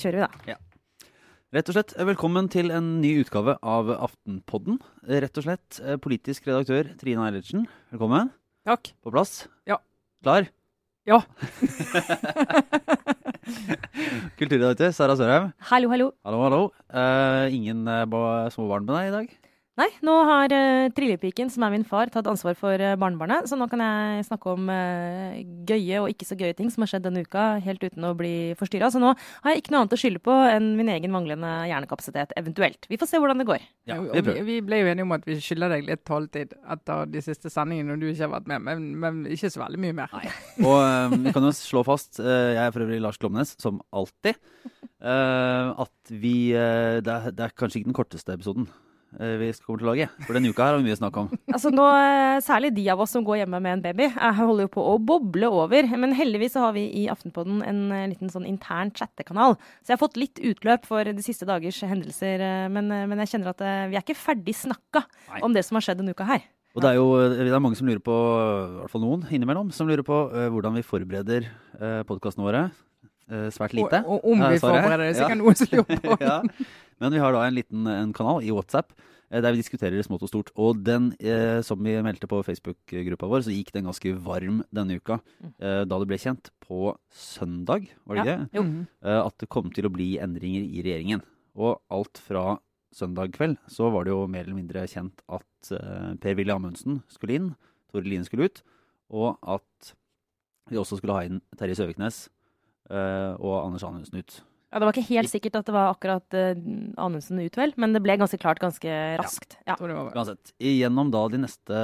kjører vi, da. Rett og slett, eh, velkommen til en ny utgave av Aftenpodden. Eh, Rett og slett, eh, politisk redaktør Trine Eilertsen, velkommen. Takk. På plass? Ja. Klar? Ja. Kulturredaktør Sara Sørheim, Hallo, hallo. hallo, hallo. Uh, ingen uh, små barn med deg i dag? Nei, nå har uh, Trillepiken, som er min far, tatt ansvar for uh, barnebarnet. Så nå kan jeg snakke om uh, gøye og ikke så gøye ting som har skjedd denne uka, helt uten å bli forstyrra. Så nå har jeg ikke noe annet å skylde på enn min egen manglende hjernekapasitet, eventuelt. Vi får se hvordan det går. Ja, vi vi, vi ble jo enige om at vi skylder deg litt taletid etter de siste sendingene når du ikke har vært med, men, men ikke så veldig mye mer. Og eh, vi kan jo slå fast, jeg er for øvrig Lars Klomnes, som alltid, eh, at vi det, er, det er kanskje ikke den korteste episoden vi skal komme til å lage. For denne uka her har vi mye å snakke om. Altså nå, eh, Særlig de av oss som går hjemme med en baby, jeg holder jo på å boble over. Men heldigvis så har vi i Aftenpodden en eh, liten sånn intern chattekanal. Så jeg har fått litt utløp for de siste dagers hendelser. eh, Men, eh, men jeg kjenner at eh, vi er ikke ferdig snakka Nei. om det som har skjedd denne uka her. Og det er jo det er mange som lurer på, i hvert fall noen innimellom, som lurer på eh, hvordan vi forbereder podkastene våre. Eh, svært lite. Og, og om vi Sara? forbereder det, så Ja. noen som lurer på. ja. Men vi har da en liten en kanal i WhatsApp eh, der vi diskuterer smått og stort. Og den, eh, som vi meldte på Facebook-gruppa vår, så gikk den ganske varm denne uka. eh, da det ble kjent på søndag, var det Ja. ikke? Mhm. eh, at det kom til å bli endringer i regjeringen. Og alt fra søndag kveld så var det jo mer eller mindre kjent at eh, Per-Willy Amundsen skulle inn, Tore Line skulle ut, og at vi også skulle ha inn Terje Søviknes eh, og Anders Anundsen ut. Ja, Det var ikke helt sikkert at det var akkurat uh, Anundsen ut, vel, men det ble ganske klart ganske raskt. Ja. Uansett, gjennom da de neste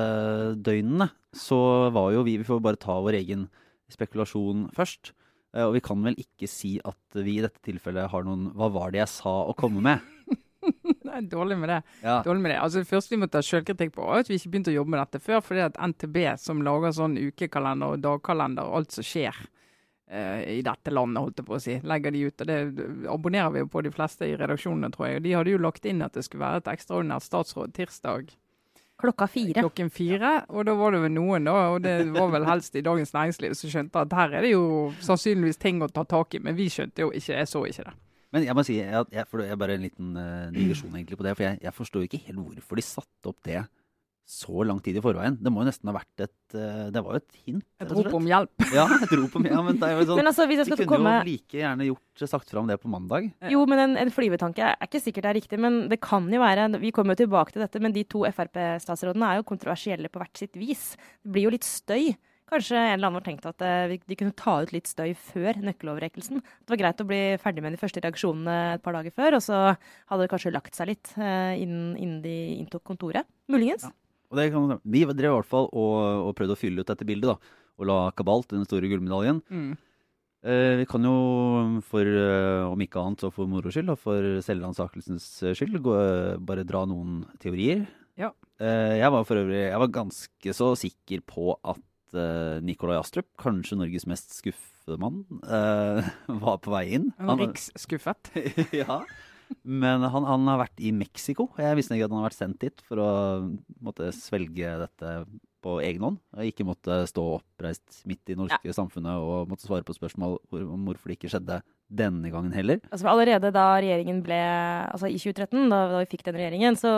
døgnene så var jo vi Vi får bare ta vår egen spekulasjon først. Eh, Og vi kan vel ikke si at vi i dette tilfellet har noen Hva var det jeg sa å komme med? Nei, dårlig med det. Ja. Dårlig med det. Altså, det første vi må ta selvkritikk på, er at vi ikke begynte å jobbe med dette før. fordi at NTB, som lager sånn ukekalender og dagkalender, og alt som skjer eh, i dette landet, holdt jeg på å si, legger de ut. og Det abonnerer vi jo på de fleste i redaksjonene, tror jeg. Og de hadde jo lagt inn at det skulle være et ekstraordinært statsråd tirsdag Klokka fire. klokken fire. Og da var det vel noen, da, og det var vel helst i Dagens Næringsliv, som skjønte at her er det jo sannsynligvis ting å ta tak i. Men vi skjønte jo ikke, jeg så ikke det. Men jeg må si jeg, jeg, for det er bare en liten uh, digresjon egentlig på det. For jeg, jeg forstår jo ikke helt hvorfor de satte opp det så lang tid i forveien. Det må jo nesten ha vært et eh, Det var jo et hint. Et rop om hjelp. Ja, et rop om ja, men det er jo sånn Men altså, De kunne komme jo like gjerne gjort sagt fram det på mandag. Jo, men en, en flyvetanke er ikke sikkert det er riktig, men det kan jo være Vi kommer jo tilbake til dette, men de to Frp-statsrådene er jo kontroversielle på hvert sitt vis. Det blir jo litt støy. Kanskje en eller annen har tenkt at eh, de kunne ta ut litt støy før nøkkeloverrekkelsen. Det var greit å bli ferdig med de første reaksjonene et par dager før, og så hadde det kanskje lagt seg litt eh, innen, innen de inntok kontoret. Muligens. Ja. Og det kan, vi drev i hvert fall og, og prøvde å fylle ut dette bildet, da. Og la kabalt, den store gullmedaljen. Mm. Eh, vi kan jo, for eh, om ikke annet så for moro skyld, og for selvransakelsens skyld, gå, bare dra noen teorier. Ja. Eh, jeg var for øvrig jeg var ganske så sikker på at eh, Nikolai Astrup, kanskje Norges mest skuffede mann, eh, var på vei inn. Han var riksskuffet. ja. Men han, han har vært i Mexico. Jeg visste ikke at han har vært sendt dit for å måtte svelge dette på egen hånd. Og ikke måtte stå oppreist midt i det norske samfunnet og måtte svare på spørsmål om hvorfor det ikke skjedde denne gangen heller. Altså Allerede da regjeringen ble Altså i 2013, da, da vi fikk den regjeringen, så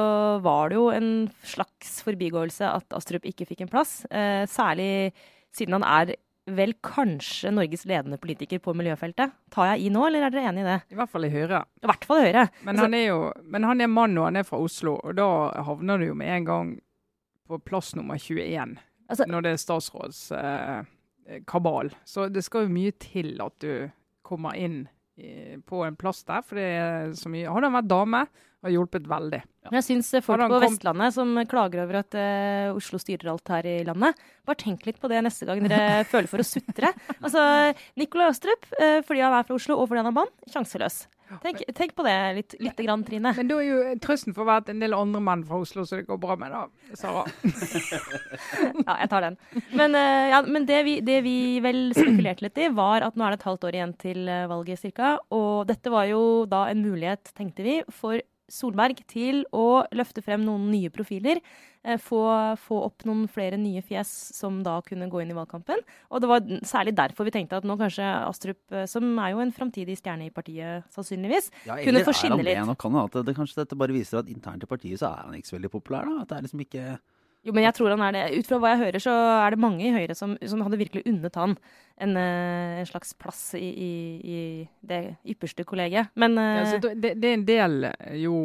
var det jo en slags forbigåelse at Astrup ikke fikk en plass. Eh, særlig siden han er vel kanskje Norges ledende politiker på miljøfeltet. Tar jeg i nå, eller er dere enig i det? I hvert fall i Høyre. I hvert fall i Høyre. Men Altså- han er jo men han er mann og han er fra Oslo, og da havner du jo med en gang på plass nummer 21 Altså- når det er statsrådskabal. Eh, kabal. så det skal jo mye til at du kommer inn på en plass der, for det er så mye Hadde han vært dame, har hjulpet veldig. Men jeg syns folk på kom- Vestlandet som klager over at uh, Oslo styrer alt her i landet, bare tenk litt på det neste gang dere føler for å sutre. Altså, Nikolai Astrup, uh, fordi han er fra Oslo og fordi han er mann, sjanseløs. Tenk, tenk på det litt, litt grann, Trine. Men da er jo trøsten for å være at en del andre mann fra Oslo så det går bra med, da, Sara. Ja, jeg tar den. Men, eh, ja, men det, vi, det vi vel spekulerte litt i, var at nå er det et halvt år igjen til eh, valget ca. Og dette var jo da en mulighet, tenkte vi, for Solberg til å løfte frem noen nye profiler. Eh, få, få, opp noen flere nye fjes som da kunne gå inn i valgkampen. Og det var særlig derfor vi tenkte at nå kanskje Astrup, eh, som er jo en framtidig stjerne i partiet sannsynligvis, ja, kunne få skinne litt. Nå kan det, det, kanskje dette bare viser at internt i partiet så er han ikke så veldig populær, da. At det er liksom ikke jo, men jeg tror han er det. Ut fra hva jeg hører, så er det mange i Høyre som, som hadde virkelig unnet han en, eh, en slags plass i, i, i, det ypperste kollegiet. Men ja, det, det, en del jo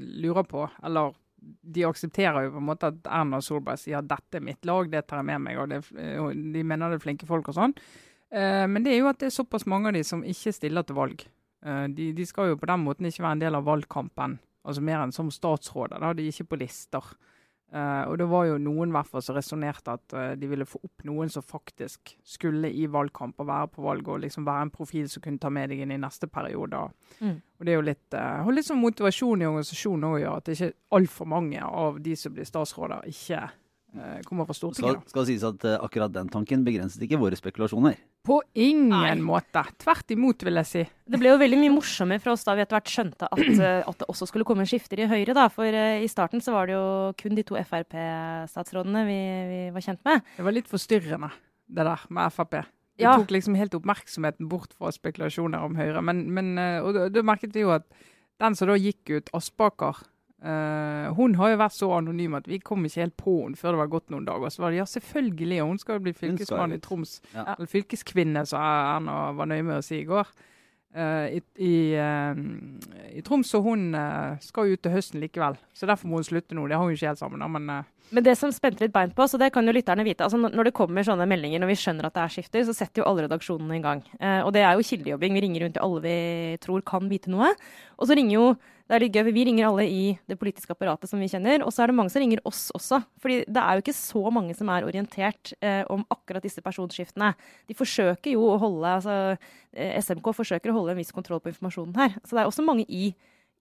lurer på, eller de aksepterer jo på en måte at Erna Solberg sier at dette er mitt lag, det tar jeg med meg. og det, De mener det er flinke folk og sånn. Eh, men det er jo at det er såpass mange av de som ikke stiller til valg. Eh, de, de, skal jo på den måten ikke være en del av valgkampen, altså mer enn som statsråder. Da. De er ikke på lister. Uh, og det var jo noen hvert fall som resonnerte at uh, de ville få opp noen som faktisk skulle i valgkamp og være på valg, og liksom være en profil som kunne ta med deg inn i neste periode. Mm. Og det er jo litt, uh, litt sånn motivasjon i organisasjonen òg gjør at det ikke altfor mange av de som blir statsråder, ikke kommer fra Stortinget. Skal, skal sies at uh, akkurat den tanken begrenset ikke våre spekulasjoner. På ingen Nei. måte. Tvert imot, vil jeg si. Det ble jo veldig mye morsommere for oss da vi etter hvert skjønte at, uh, at det også skulle komme skifter i Høyre. da, For uh, i starten så var det jo kun de to Frp-statsrådene vi, vi, var kjent med. Det var litt forstyrrende, det der med Frp. Det ja. tok liksom helt oppmerksomheten bort fra spekulasjoner om Høyre. Men, men og da merket vi jo at den som da gikk ut, Aspaker Uh, hun har jo vært så anonym at vi kom ikke helt på henne før det var gått noen dager. Så var det ja, selvfølgelig, hun skal jo bli fylkesmann i Troms. Ja. Eller fylkeskvinne, som Erna var nøye med å si i går. Uh, i, i, uh, i, Troms, og hun skal jo ut til høsten likevel. Så derfor må hun slutte nå. Det har hun ikke helt sammen. Da, men men det som spente litt bein på, så det kan jo lytterne vite altså Når det kommer sånne meldinger, når vi skjønner at det er skifter, så setter jo alle redaksjonene i gang. Eh, og det er jo kildejobbing. Vi ringer rundt til alle vi tror kan vite noe. Og så ringer jo det er litt gøy, Vi ringer alle i det politiske apparatet som vi kjenner, og så er det mange som ringer oss også. Fordi det er jo ikke så mange som er orientert eh, om akkurat disse personskiftene. De forsøker jo å holde, altså eh, SMK forsøker å holde en viss kontroll på informasjonen her. Så det er også mange i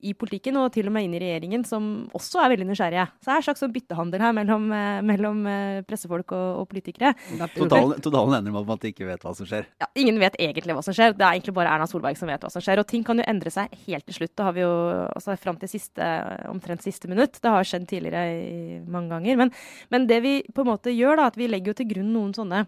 i politikken, og til og med inn i regjeringen, som også er veldig nysgjerrige. Så det er en slags sånn byttehandel her mellom, eh, mellom eh, pressefolk og, og politikere. Totalen, totalen ender med at man ikke vet hva som skjer? Ja, Ingen vet egentlig hva som skjer. Det er egentlig bare Erna Solberg som vet hva som skjer. Og ting kan jo endre seg helt til slutt. Det har vi jo altså fram til siste, omtrent siste minutt. Det har skjedd tidligere i, mange ganger. Men, men, det vi på en måte gjør, da, at vi legger jo til grunn noen sånne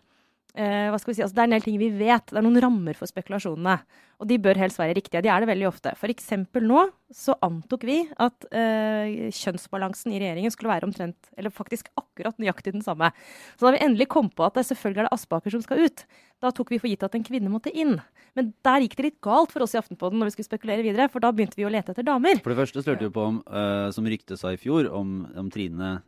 eh, hva skal vi si, altså Det er en del ting vi vet. Det er noen rammer for spekulasjonene. Og de bør helst være riktige. De er det veldig ofte. Eksempel nå så antok vi at eh, kjønnsbalansen i regjeringen skulle være omtrent, eller faktisk akkurat nøyaktig den samme. Så da vi endelig kom på at det selvfølgelig er det Aspaker som skal ut, da tok vi for gitt at en kvinne måtte inn. Men der gikk det litt galt for oss i Aftenpåden når vi skulle spekulere videre, for da begynte vi å lete etter damer. For det første lurte vi på om, uh, som ryktet sa i fjor, om, om Trine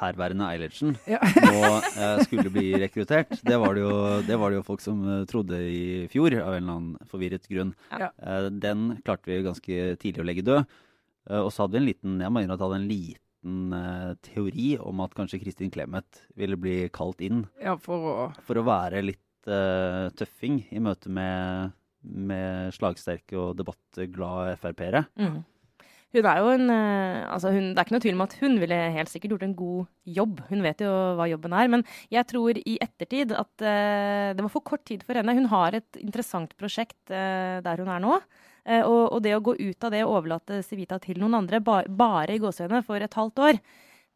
herværende Eilertsen ja. nå eh, skulle bli rekruttert. Det var det, jo, det var det, jo, folk som uh, trodde i fjor, av en eller annen forvirret grunn. Ja. Eh, den klarte vi ganske tidlig å legge død. Eh, og så hadde vi en liten jeg må innrømme at hadde en liten eh, teori om at kanskje Kristin Clemet ville bli kalt inn ja, for, å... for, å... være litt eh, tøffing i møte med, med slagsterke og debattglade Frp-ere. Mm. Hun er jo en eh, altså hun, Det er ikke noe tvil om at hun ville helt sikkert gjort en god jobb. Hun vet jo hva jobben er. Men jeg tror i ettertid at uh, det var for kort tid for henne. Hun har et interessant prosjekt uh, der hun er nå. Uh, og, og, det å gå ut av det og overlate Civita til noen andre, ba, bare i gåsehudene, for et halvt år,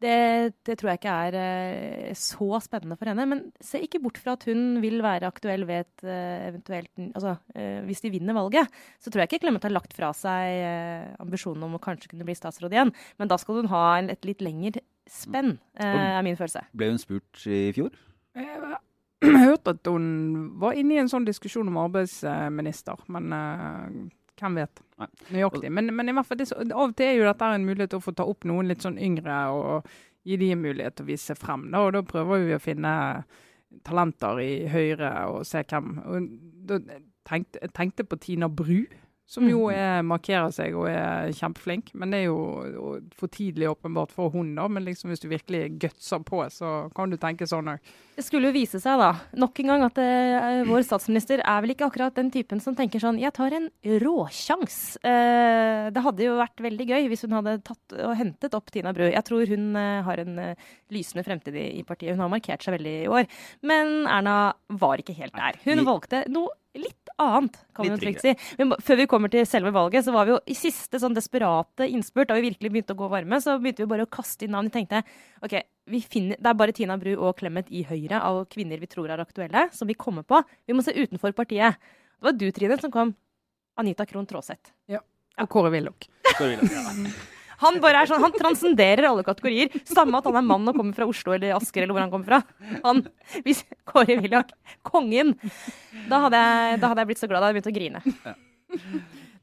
det, det, tror jeg ikke er uh, så spennende for henne. Men se ikke bort fra at hun vil være aktuell ved et uh, eventuelt Altså uh, hvis de vinner valget, så tror jeg ikke Clemet har lagt fra seg ambisjonen om å kanskje kunne bli statsråd igjen. Men da skal hun ha en, et litt lengre spenn, er min følelse. Ble hun spurt i fjor? Jeg hørte at hun var inne i en sånn diskusjon om arbeidsminister, men hvem vet. Nøyaktig. Men, men, i hvert fall, det, av og til er jo dette en mulighet til å få ta opp noen litt sånn yngre og gi de en mulighet til å vise frem. Da, og da prøver vi å finne talenter i Høyre og se hvem. Og da tenkte, jeg tenkte på Tina Bru som jo mm. er, markerer seg og er kjempeflink. Men det er jo for tidlig åpenbart for hun, da. Men liksom hvis du virkelig gutser på, så kan du tenke sånn òg. Det skulle jo vise seg, da, nok en gang at uh, vår statsminister er vel ikke akkurat den typen som tenker sånn Jeg tar en råsjans. Uh, det hadde jo vært veldig gøy hvis hun hadde tatt og hentet opp Tina Bru. Jeg tror hun uh, har en lysende fremtid i, i, partiet. Hun har markert seg veldig i år. Men Erna var ikke helt der. Hun valgte noe litt annet, kan Litt man trygt si. Men før vi kommer til selve valget, så var vi jo i siste sånn desperate innspurt, da vi virkelig begynte å gå varme, så begynte vi bare å kaste inn navn. Vi tenkte OK, vi finner, det er bare Tina Bru og Clemet i Høyre av kvinner vi tror er aktuelle, som vi kommer på. Vi må se utenfor partiet. Det var du, Trine, som kom. Anita Krohn Traaseth. Og Kåre Willoch. Han bare er sånn, han transcenderer alle kategorier. Samme at han er mann og kommer fra Oslo eller Asker eller hvor han kommer fra. Han, hvis Kåre Willoch, kongen. Da hadde, jeg, da hadde jeg blitt så glad. Da hadde jeg begynt å grine.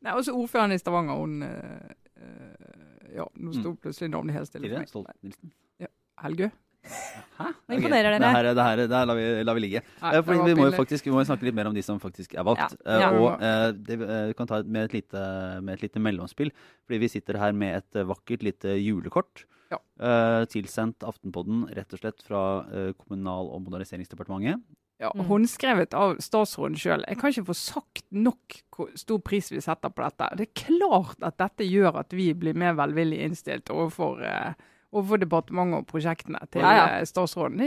Nei, også ordføreren i Stavanger, hun eh, eh, Ja, nå sto plutselig navnet helt stille for meg. Helgø? Hæ? Nå imponerer dere. Det her, det her, det her lar, vi, lar vi ligge. Nei, Eh, vi må jo pinlig. faktisk vi må snakke litt mer om de som faktisk er valgt. Ja, Eh, ja. og uh, det, eh, vi kan ta et, med, et lite, med et lite mellomspill. Fordi vi sitter her med et eh, vakkert lite julekort. Ja. Uh, tilsendt Aftenpodden rett og slett fra uh, Kommunal- og moderniseringsdepartementet. Ja, Mm. Håndskrevet av statsråden sjøl. Jeg kan ikke få sagt nok hvor stor pris vi setter på dette. Det er klart at dette gjør at vi blir mer velvillig innstilt overfor, eh, overfor departementet og prosjektene til Ja, ja. eh, statsråden.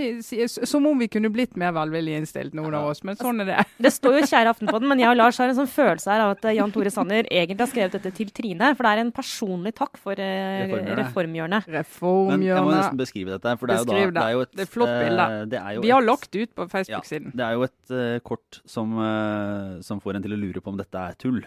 Som om vi kunne blitt mer velvillig innstilt, noen av oss. Men sånn er det. Det står jo 'kjære Aftenpodden', men jeg og Lars har en sånn følelse her av at eh, Jan Tore Sanner egentlig har skrevet dette til Trine. For det er en personlig takk for eh, Reformhjørnet. Reformhjørnet. Men jeg må nesten beskrive dette. For det er jo, da, Beskriv det. det er jo et, Det er flott bilde. det er jo Vi har et- lagt det ut på Facebook-siden. Det er jo et uh, kort som, uh, som får en til å lure på om dette er tull.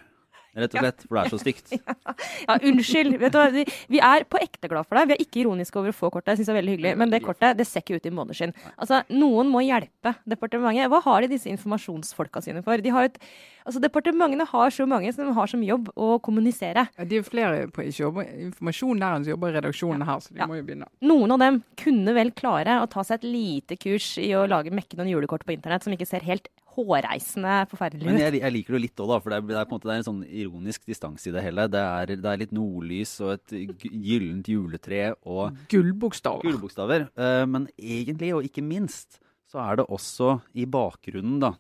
Rett og slett, for det er så stygt. Ja, unnskyld. Vet du hva? Vi, vi er på ekte glad for deg. Vi er ikke ironiske over å få kortet. Jeg synes det er veldig hyggelig. Men det kortet det ser ikke ut i måneskinn. Altså, noen må hjelpe departementet. Hva har de disse informasjonsfolka sine for? De har et, altså, departementene har så mange som har som jobb å kommunisere. Ja, De er flere på ikke jobber, informasjon der enn som jobber i redaksjonen her, så de Ja. må jo begynne. Noen av dem kunne vel klare å ta seg et lite kurs i å lage mekke noen julekort på internett som ikke ser helt hårreisende forferdelig Men ut. jeg, jeg liker det litt òg, da. For det er, det er på en måte det er en sånn ironisk distanse i det hele. Det er, det er litt nordlys og et gyllent juletre og Gullbokstaver. gullbokstaver. Eh, men egentlig, og ikke minst, så er det også i bakgrunnen, da,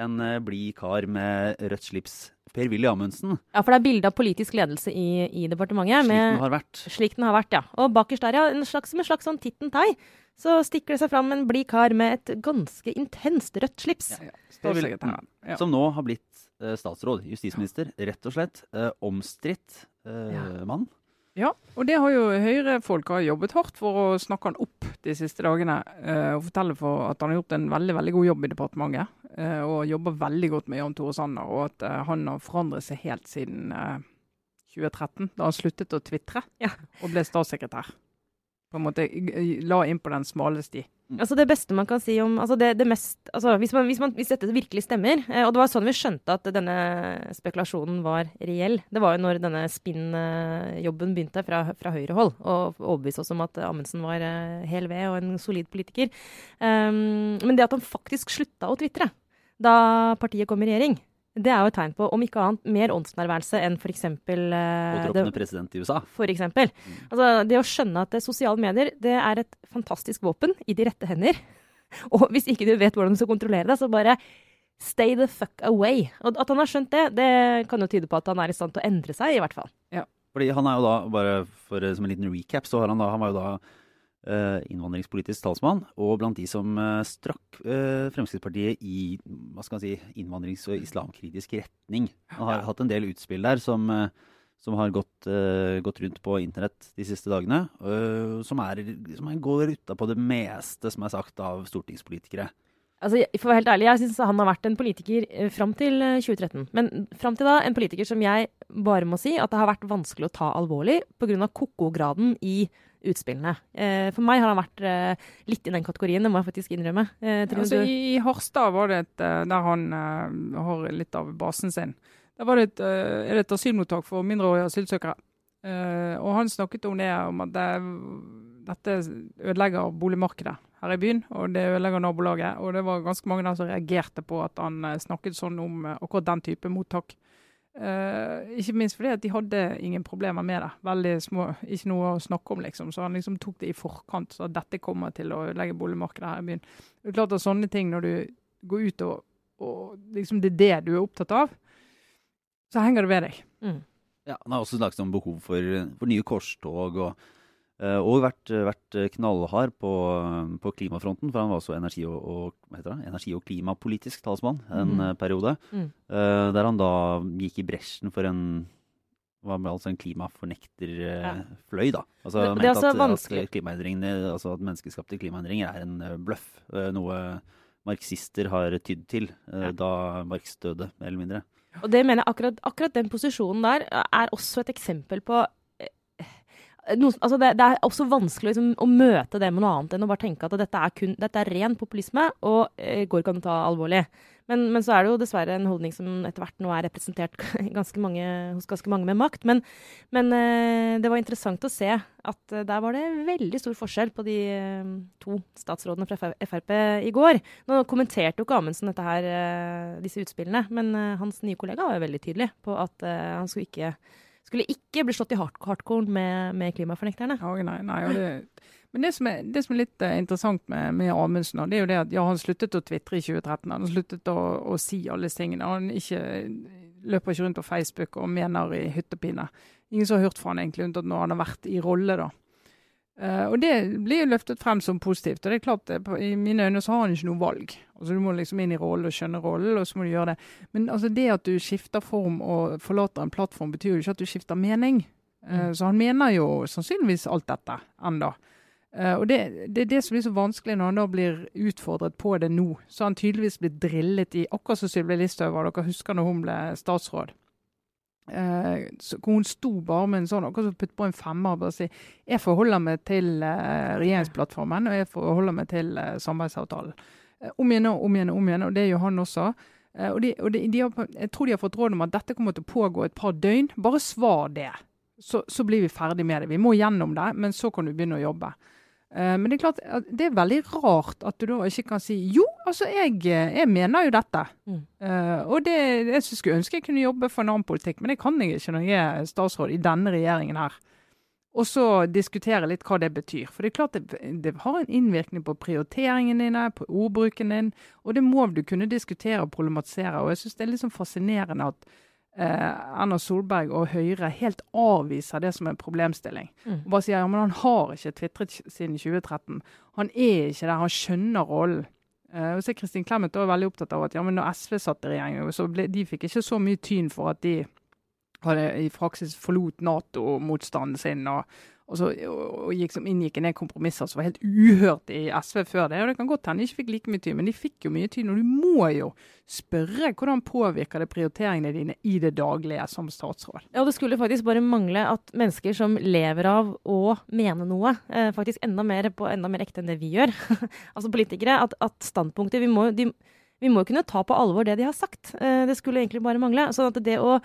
en eh, blid kar med rødt slips. Per-Willy Amundsen, Ja, for det er bilde av politisk ledelse i, i departementet. slik med- den har vært. Slik den har vært, ja. Og bakerst der, ja, en slags, som en slags sånn tittentai, så stikker det seg fram en blid kar med et ganske intenst rødt slips. Ja, Statssekretæren. Ja. Som nå har blitt uh, statsråd, justisminister. Rett og slett. Uh, omstridt uh, Ja. mann. Ja, og det har jo Høyre-folk har jobbet hardt for å snakke han opp de siste dagene. eh, og fortelle for at han har gjort en veldig veldig god jobb i departementet. eh, og jobber veldig godt med Jan Tore Sanner. Og at eh, han har forandret seg helt siden eh, 2013, da han sluttet å tvitre Ja. og ble statssekretær. På en måte la inn på den smale sti. Altså Det beste man kan si om altså det, det mest, altså hvis, man, hvis, man, hvis dette virkelig stemmer eh, Og det var sånn vi skjønte at denne spekulasjonen var reell. Det var jo når denne spinn-jobben begynte fra, fra Høyre-hold, og overbevise oss om at Amundsen var eh, hel ved og en solid politiker. Um, men det at han faktisk slutta å tvitre da partiet kom i regjering, det er jo et tegn på, om ikke annet, mer åndsnærværelse enn f.eks. Uh, Påtroppende president i USA. for eksempel. Altså, det å skjønne at eh, sosiale medier det er et fantastisk våpen i de rette hender. Og hvis ikke du vet hvordan du skal kontrollere det, så bare stay the fuck away. Og at han har skjønt det, det kan jo tyde på at han er i stand til å endre seg, i hvert fall. Ja, Fordi han er jo da, bare for, eh, som en liten recap, så har han da, han var jo da eh, innvandringspolitisk talsmann, og blant de som eh, strakk eh, Fremskrittspartiet i hva skal man si, innvandrings- og islamkritisk retning. Han har hatt en del utspill der som, eh, som har gått, eh, gått rundt på internett de siste dagene, eh, som, er, som går utapå det meste som er sagt av stortingspolitikere. Altså, for å være helt ærlig, jeg syns han har vært en politiker eh, fram til eh, 2013. Men fram til da en politiker som jeg bare må si at det har vært vanskelig å ta alvorlig pga. koko-graden i utspillene. Eh, for meg har han vært eh, litt i den kategorien, det må jeg faktisk innrømme. Eh, Altså, I Harstad var det et, der han har litt av basen sin. Der var det et, er det et asylmottak for mindreårige asylsøkere. Og han snakket om det, om at det, dette ødelegger boligmarkedet her i byen, og det ødelegger nabolaget. Og det var ganske mange der som reagerte på at han snakket sånn om akkurat den type mottak. Eh, ikke minst fordi at de hadde ingen problemer med det. Veldig små, ikke noe å snakke om, liksom. Så han liksom tok det i forkant, så at dette kommer til å ødelegge boligmarkedet her i byen. Det er klart at sånne ting, når du går ut og, og liksom det er det du er opptatt av, så henger det ved deg. mm. Ja, han har også snakket om behov for, for nye korstog og og vært, vært knallhard på, på, klimafronten, for han var også energi- og, og, energi og klimapolitisk talsmann en mm. periode. Mm. Uh, der han da gikk i bresjen for en var altså en klimafornekterfløy, da. Altså, det, det er altså at, vanskelig. At, altså at menneskeskapte klimaendringer er en bløff. Noe marxister har tydd til ja. da Marx døde, mer eller mindre. Og det mener jeg akkurat, akkurat den posisjonen der er også et eksempel på noe, altså det, det, er også vanskelig liksom, å møte det med noe annet enn å bare tenke at dette er, kun, dette er ren populisme og eh, går ikke an å ta alvorlig. Men, men, så er det jo dessverre en holdning som etter hvert nå er representert ganske mange, hos ganske mange med makt. Men, men eh, det var interessant å se at eh, der var det veldig stor forskjell på de eh, to statsrådene fra Frp i går. Nå kommenterte jo ikke Amundsen dette her, eh, disse utspillene, men eh, hans nye kollega var jo veldig tydelig på at han skulle ikke skulle ikke bli slått i hardcore med, med klimafornekterne. Ja, nei, nei, det, men det som, er, det som er litt uh, interessant med, med Amundsen, det er jo det at ja, han sluttet å tvitre i 2013. Han sluttet å, å si alle tingene. Han ikke, løper ikke rundt på Facebook og mener i hyttepine. Ingen som har hørt fra han egentlig, unntatt når han har vært i rolle. da. Uh, og det blir jo løftet frem som positivt. Og det er klart, på, i mine øyne så har han ikke noe valg. Altså Du må liksom inn i rollen og skjønne rollen, og så må du gjøre det. Men altså det at du skifter form og forlater en plattform, betyr jo ikke at du skifter mening. Uh, mm. Så han mener jo sannsynligvis alt dette enda. Uh, og det, det, er det som blir så vanskelig når han da blir utfordret på det nå. Så har han tydeligvis blitt drillet i akkurat som Sylvi Listhaug, dere husker når hun ble statsråd. Eh, hvor hun sto bare med en sånn, akkurat som putte på en femmer og bare si jeg forholder meg til eh, regjeringsplattformen og jeg forholder meg til eh, samarbeidsavtalen. Om igjen og om igjen og om igjen, og det gjør han også. Og, de, og de, de har, Jeg tror de har fått råd om at dette kommer til å pågå et par døgn. Bare svar det, så, så blir vi ferdig med det. Vi må gjennom det, men så kan du begynne å jobbe. Uh, men det er klart, det er veldig rart at du da ikke kan si jo, altså jeg, jeg mener jo dette. Mm. Uh, og det, jeg skulle ønske jeg kunne jobbe for en annen politikk, men det kan jeg ikke når jeg er statsråd i denne regjeringen her. Og så diskutere litt hva det betyr. For det er klart det, det har en innvirkning på prioriteringene dine, på ordbruken din. Og det må du kunne diskutere og problematisere. Og jeg syns det er litt sånn fascinerende at eh, Erna Solberg og Høyre helt avviser det som en problemstilling. Mm. Og bare sier ja, men han har ikke tvitret siden 2013. Han er ikke der, han skjønner rollen. Eh, og så Kristin Clemet er veldig opptatt av at ja, men når SV satt i regjering, så ble, de fikk ikke så mye tyn for at de hadde i praksis forlot Nato-motstanden sin og, og, så, og gikk, som inngikk ned kompromisser som var helt uhørt i SV før det. Og Det kan godt hende de ikke fikk like mye tid, men de fikk jo mye tid. Og du må jo spørre hvordan påvirker det prioriteringene dine i det daglige som statsråd. Ja, Det skulle faktisk bare mangle at mennesker som lever av å mene noe, eh, faktisk enda mer på enda mer ekte enn det vi gjør, altså politikere, at, at standpunkter vi må, de, vi må kunne ta på alvor det de har sagt. Eh, det skulle egentlig bare mangle. sånn at det å,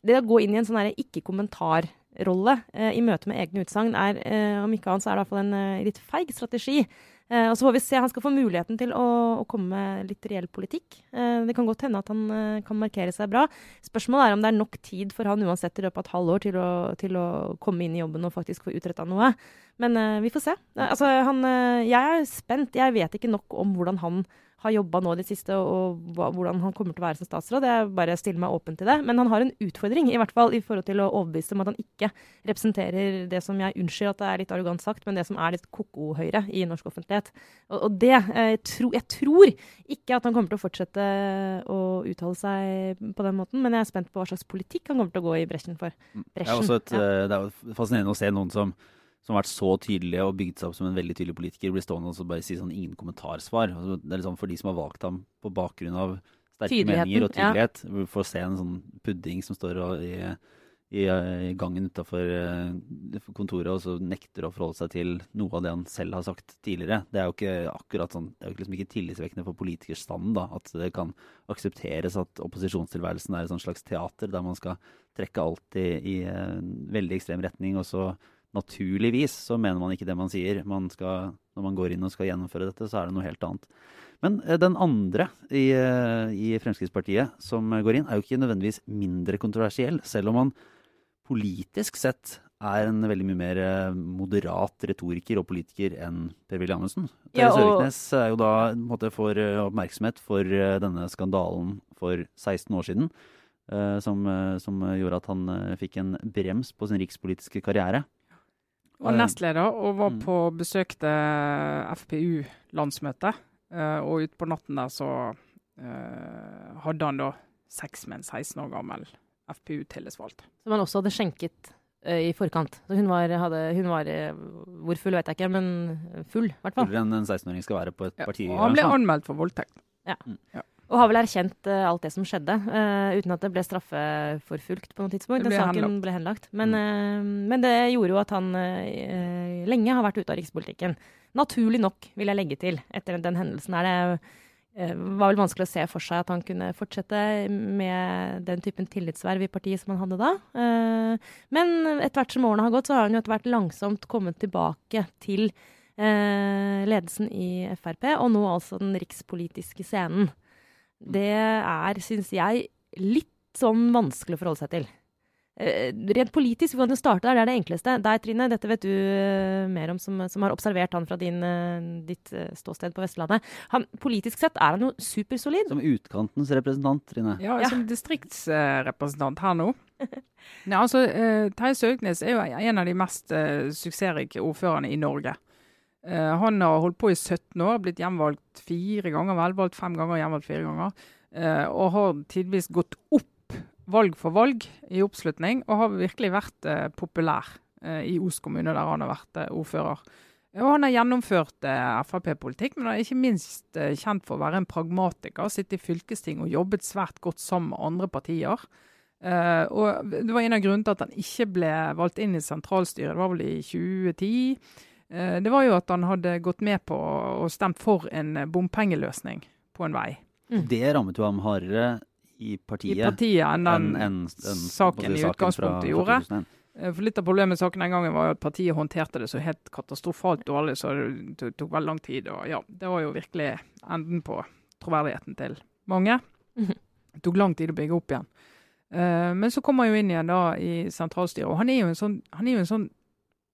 det å gå inn i en sånn ikke-kommentar rolle eh, i møte med egne utsagn er, eh, om ikke annet, så er det i hvert fall en eh, litt feig strategi. Og så får vi se. Han skal få muligheten til å, å komme med litt reell politikk. Det kan godt hende at han kan markere seg bra. Spørsmålet er om det er nok tid for han uansett i løpet av et halvår til å, til å komme inn i jobben og faktisk få utretta noe. Men vi får se. altså, han, jeg er spent. Jeg vet ikke nok om hvordan han har jobba nå i det siste, og hvordan han kommer til å være som statsråd. Jeg bare stiller meg åpen til det. Men han har en utfordring, i hvert fall i forhold til å overbevise om at han ikke representerer det som jeg unnskylder at det er litt arrogant sagt, men det som er litt ko-ko-høyre i norsk offentlighet. Og, og det jeg, eh, tro, jeg tror ikke at han kommer til å fortsette å uttale seg på den måten, men jeg er spent på hva slags politikk han kommer til å gå i bresjen for. Bresjen. Det, er et, ja. Eh, det er fascinerende å se noen som som har vært så tydelige og bygd seg opp som en veldig tydelig politiker, blir stående og bare si sånn ingen kommentarsvar. Altså, det er liksom For de som har valgt ham på bakgrunn av sterke meninger og tydelighet, ja. får se en sånn pudding som står i, i, i gangen utafor uh, kontoret og så nekter å forholde seg til noe av det han selv har sagt tidligere. Det er jo ikke akkurat sånn, det er jo liksom ikke tillitsvekkende for politikerstanden da, at det kan aksepteres at opposisjonstilværelsen er et slags teater der man skal trekke alt i, i en veldig ekstrem retning. og så naturligvis så mener man ikke det man sier. Man skal, når man går inn og skal gjennomføre dette, så er det noe helt annet. Men eh, den andre i, eh, i, Fremskrittspartiet som går inn, er jo ikke nødvendigvis mindre kontroversiell, selv om han politisk sett er en veldig mye mer eh, moderat retoriker og politiker enn Per-Willy Amundsen. Ja, og... Søviknes er jo da en måte for oppmerksomhet for denne skandalen for 16 år siden. Som, som gjorde at han fikk en brems på sin rikspolitiske karriere. Og nestleder, og var Mm. på besøkte FPU-landsmøte. eh, og utpå natten der så eh, hadde han da sex med en 16 år gammel FPU-tillitsvalgt. Som han også hadde skjenket eh, i forkant. Så hun var, hadde, hun var Hvor full vet jeg ikke, men full, i hvert fall. Fullere enn en 16-åring skal være på et Ja, parti. og han ble anmeldt for voldtekt. Og har vel erkjent uh, alt det som skjedde, uh, uten at det ble straffeforfulgt på noe tidspunkt. Den saken henlagt. ble henlagt. Men, uh, men det gjorde jo at han lenge har vært ute av rikspolitikken. Naturlig nok, vil jeg legge til, etter den hendelsen her. Det var vel vanskelig å se for seg at han kunne fortsette med den typen tillitsverv i partiet som han hadde da. Men etter hvert som årene har gått, så har han jo etter hvert langsomt kommet tilbake til ledelsen i Frp, og nå altså den rikspolitiske scenen. Det er, syns jeg, litt sånn vanskelig å forholde seg til. Uh, rent politisk, vi kan jo starte der, det er det enkleste. Deg, Trine, dette vet du uh, mer om, som, som har observert han fra din, uh, ditt ståsted på Vestlandet. Han, politisk sett er han jo supersolid. Som utkantens representant, Trine. Ja, Ja. som distriktsrepresentant her nå. Nei, altså, Terje Søknes er jo en av de mest suksessrike ordførerne i Norge. Eh, han har holdt på i 17 år, blitt gjenvalgt fire ganger, velvalgt fem ganger, gjenvalgt fire ganger. Eh, og har tidvis gått opp valg for valg i oppslutning, og har virkelig vært eh, populær i Os kommune, der han har vært ordfører. Og han har gjennomført Frp-politikk, men han er ikke minst kjent for å være en pragmatiker. Sittet i fylkesting og jobbet svært godt sammen med andre partier. Og Det var en av grunnene til at han ikke ble valgt inn i sentralstyret, det var vel i 2010. Eh, det var jo at han hadde gått med på og stemt for en eh, bompengeløsning på en vei. Mm. Det rammet jo ham hardere i I partiet, partiet enn den en, en, en, saken i utgangspunktet fra gjorde. 2001. Eh, For Litt av problemet med saken den gangen var jo at partiet håndterte det så helt katastrofalt dårlig, så det tok- veldig lang tid. og ja, Det var jo virkelig enden på troverdigheten til mange. Mhm. Det tok lang tid å bygge opp igjen. Eh, men så kom han jo inn igjen da i sentralstyret, og han er jo en sånn, han er jo en sånn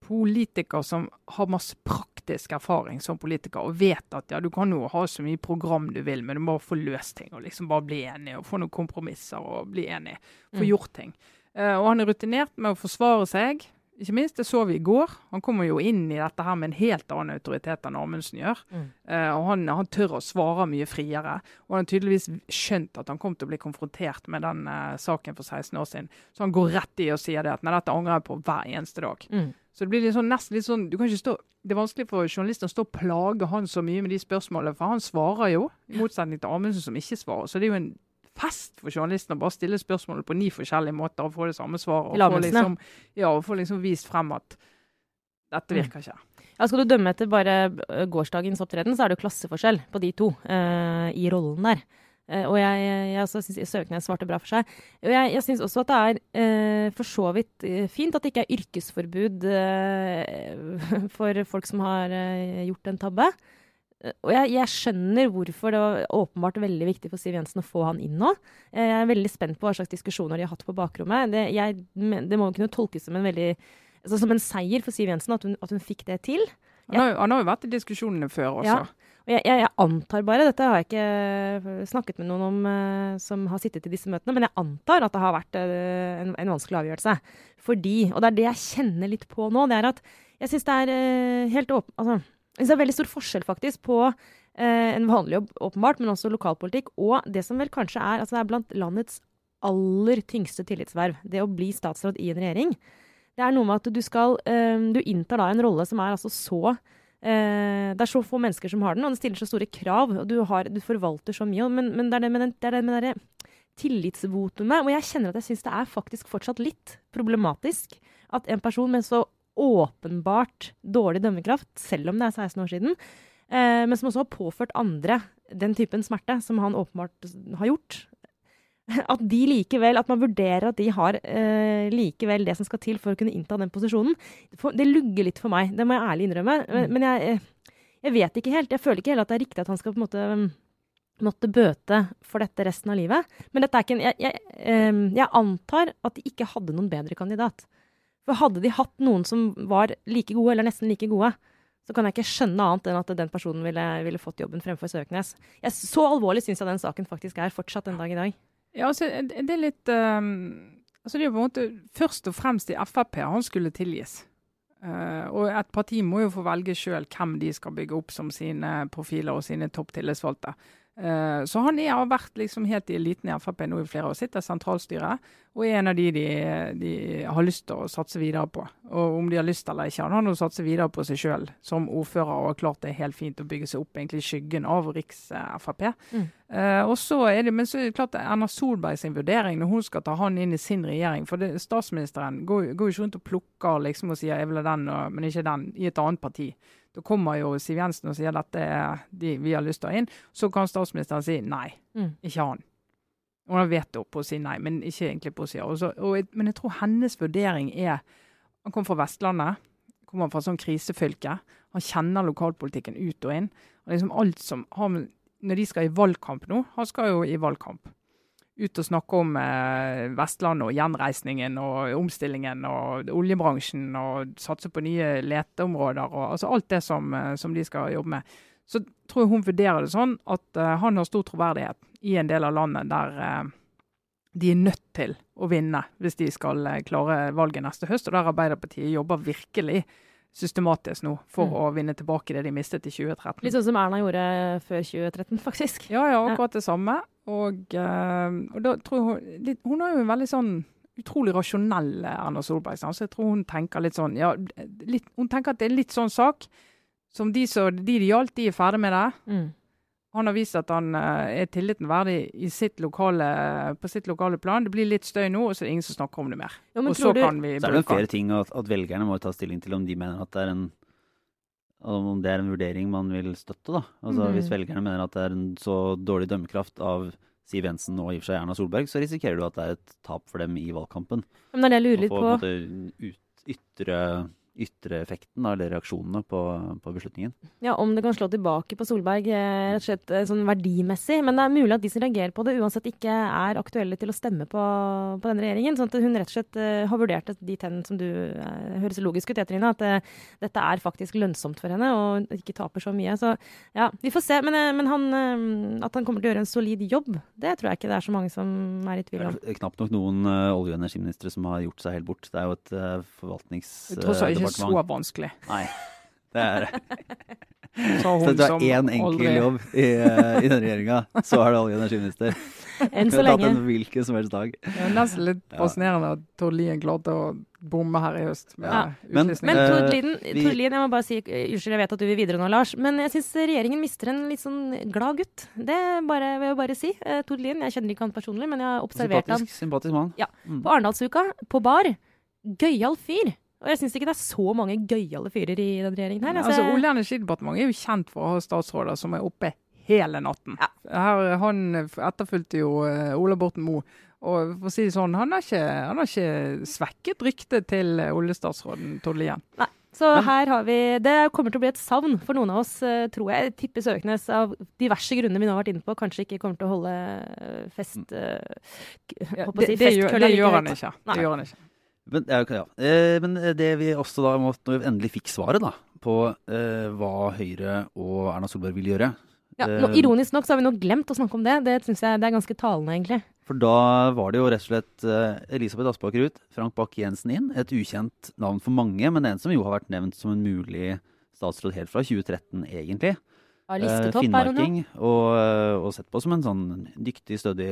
politiker som har masse praktisk erfaring som politiker, og vet at ja, du kan jo ha så mye program du vil, men du må få løst ting, og liksom bare bli enig, og få noen kompromisser, og bli enig, få Mm. gjort ting. Uh, og han er rutinert med å forsvare seg. Ikke minst, det så vi i går. Han kommer jo inn i dette her med en helt annen autoritet enn Amundsen gjør. Mm. Uh, og han, han tør å svare mye friere. Og han har tydeligvis skjønt at han kom til å bli konfrontert med den uh, saken for 16 år siden. Så han går rett i og sier det at nei, dette angrer jeg på hver eneste dag. Mm. Så det blir litt sånn, nesten litt sånn stå, Det er vanskelig for journalisten å stå og plage han så mye med de spørsmålene, for han svarer jo, i motsetning til Amundsen som ikke svarer. Så det er jo en fest for journalisten å bare stille spørsmålet på ni forskjellige måter og få det samme svaret. Og få liksom, ja, og få liksom vist frem at dette virker ikke. Ja, skal du dømme etter bare eh, gårsdagens opptreden, så er det jo klasseforskjell på de to uh, i rollen der. Eh, og jeg, jeg, også syns Søknes svarte bra for seg. Og jeg, jeg syns også at det er eh, for så vidt eh, fint at det ikke er yrkesforbud eh, for folk som har eh, gjort en tabbe. Og jeg, jeg skjønner hvorfor det var åpenbart veldig viktig for Siv Jensen å få han inn nå. Eh, Jeg er veldig spent på hva slags diskusjoner de har hatt på bakrommet. Det, jeg, det må kunne tolkes som en veldig altså som en seier for Siv Jensen at hun, at hun fikk det til. Han har jo vært i diskusjonene før også. Ja. Jeg, jeg, jeg antar bare, dette har jeg ikke eh, snakket med noen om uh, som har sittet i disse møtene, men jeg antar at det har vært uh, en, en vanskelig avgjørelse. Fordi, og det er det jeg kjenner litt på nå, det er at jeg syns det er uh, helt åpen... Altså, det er veldig stor forskjell faktisk på en vanlig jobb, åpenbart, men også lokalpolitikk, og det som vel kanskje er Altså det er blant landets aller tyngste tillitsverv, det å bli statsråd i en regjering. Det er noe med at du skal Du inntar da en rolle som er altså så eh, Det er så få mennesker som har den, og det stiller så store krav, og du, har, du forvalter så mye. Men, men det er det med, det er det med det tillitsvotumet, og jeg kjenner at jeg syns det er faktisk fortsatt litt problematisk at en person med så åpenbart dårlig dømmekraft, selv om det er 16 år siden, eh, men som også har påført andre den typen smerte som han åpenbart har gjort, at de likevel, at man vurderer at de har eh, likevel det som skal til for å kunne innta den posisjonen, det lugger litt for meg. Det må jeg ærlig innrømme. Men, men jeg, jeg vet ikke helt. Jeg føler ikke heller at det er riktig at han skal på en måte mm, måtte bøte for dette resten av livet. Men dette er ikke en, jeg, jeg, eh, jeg antar at de ikke hadde noen bedre kandidat. For hadde de hatt noen som var like gode, eller nesten like gode, så kan jeg ikke skjønne annet enn at den personen ville, ville fått jobben fremfor Søknes. Jeg, så alvorlig syns jeg den saken faktisk er, fortsatt en dag i dag. Ja, altså, det er litt um, altså Det er på en måte først og fremst i Frp han skulle tilgis. Uh, og et parti må jo få velge sjøl hvem de skal bygge opp som sine profiler og sine topptillitsvalgte. Uh, så han er, har vært liksom helt i eliten i Frp nå i flere år. Sitter i sentralstyret og er en av de, de de, har lyst til å satse videre på. Og om de har lyst eller ikke, han har nå satse videre på seg sjøl som ordfører og har klart det helt fint å bygge seg opp egentlig i skyggen av Riks-Frp. Mm. Uh, og så er det, men så er det klart Erna Solberg sin vurdering når hun skal ta han inn i sin regjering. For det, statsministeren går jo ikke rundt og plukker liksom og sier jeg vil ha den, og, men ikke den, i et annet parti. Da kommer jo Siv Jensen og sier dette er de vi har lyst til å ha inn. Så kan statsministeren si nei, mm. ikke han. Hun har veto på å si nei, men ikke egentlig på å si ja. men jeg tror hennes vurdering er Han kommer fra Vestlandet, kommer fra sånn krisefylke. Han kjenner lokalpolitikken ut og inn. Og liksom alt som har, Når de skal i valgkamp nå Han skal jo i valgkamp ut og snakke om eh, Vestlandet og gjenreisningen og omstillingen og oljebransjen og satse på nye leteområder og altså alt det som, eh, som, de skal jobbe med. Så tror jeg hun vurderer det sånn at eh, han har stor troverdighet i en del av landet der de er nødt til å vinne hvis de skal klare valget neste høst, og der Arbeiderpartiet jobber virkelig systematisk nå for mm. å vinne tilbake det de mistet i 2013. Litt sånn som Erna gjorde før 2013, faktisk. Ja, ja, akkurat det samme. Og, uh, og da tror jeg hun, litt, hun har jo en veldig sånn utrolig rasjonell Erna Solberg. Så jeg tror hun tenker litt sånn ja, litt, Hun tenker at det er litt sånn sak som de, som de det gjaldt, de er ferdig med det. Mm. Han har vist at han uh, er tilliten verdig sitt lokale, på sitt lokale plan. Det blir litt støy nå, og så er det ingen som snakker om det mer. Ja, og så du, kan vi Så er det en fair ting at, at, velgerne må ta stilling til om de mener at det er en om det er en vurdering man vil støtte. da. Altså mm. Hvis velgerne mener at det er en så dårlig dømmekraft av Siv Jensen og i og for seg Erna Solberg, så risikerer du at det er et tap for dem i valgkampen. Men det er det jeg lurer litt på. Å få ytre ytre effekten eller reaksjonene på, på, beslutningen. Ja, Om det kan slå tilbake på Solberg eh, rett og slett eh, sånn verdimessig. Men det er mulig at de som reagerer på det, uansett ikke er aktuelle til å stemme på, på denne regjeringen. Sånn at hun rett og slett uh, har vurdert de hen som du uh, høres logisk ut, Trine. At uh, dette er faktisk lønnsomt for henne, og ikke taper så mye. Så ja, vi får se. Men, men han, at han kommer til å gjøre en solid jobb, det tror jeg ikke det er så mange som er i tvil om. Det er knapt nok noen olje- og energiministre som har gjort seg helt bort. Det er jo et forvaltningsdepartement ikke så vanskelig. Nei, det er det. Så, så det er én enkel aldri... jobb i, uh, i denne regjeringa, så er det olje- og energiminister. Enn så lenge. en hvilken som helst dag. Det er nesten litt fascinerende at Tord Lien klarte å bomme her i høst. Ja. Men, men Tord Lien, jeg må bare si unnskyld, jeg vet at du vil videre nå, Lars, men jeg syns regjeringen mister en litt sånn glad gutt. Det bare, vil jeg bare si. Uh, Tord Lien, jeg kjenner ikke han personlig, men jeg har observert sympatisk, han. Sympatisk mann. Ja, mm. På Arendalsuka, på bar. Gøyal fyr. Og jeg syns ikke det er så mange gøyale fyrer i den regjeringen her. Altså, Olje- og energidepartementet er jo kjent for å ha statsråder som er oppe hele natten. Ja. Her, han etterfulgte jo uh, Ola Borten Moe. Og for å si det sånn, han har ikke, han har ikke svekket ryktet til oljestatsråden Tord Lien. Nei. Så her har vi Det kommer til å bli et savn for noen av oss, uh, tror jeg. Tipper Søknes av diverse grunner vi nå har vært inne på, kanskje ikke kommer til å holde fest ja, det, si, det, gjør, det, gjør han ikke. Det gjør han ikke. Men, ja, ja. Eh, men, det vi også da når vi endelig fikk svaret da, på eh, hva Høyre og Erna Solberg vil gjøre ja, nå, eh, Ironisk nok så har vi nå glemt å snakke om det. Det synes jeg det er ganske talende, egentlig. For da var det jo rett og slett Elisabeth Aspaker ut, Frank Bakke-Jensen inn. Et ukjent navn for mange, men en som jo har vært nevnt som en mulig statsråd helt fra 2013, egentlig. Ja, listetopp, uh, Finnmarking. Og, og, sett på som en sånn dyktig, stødig,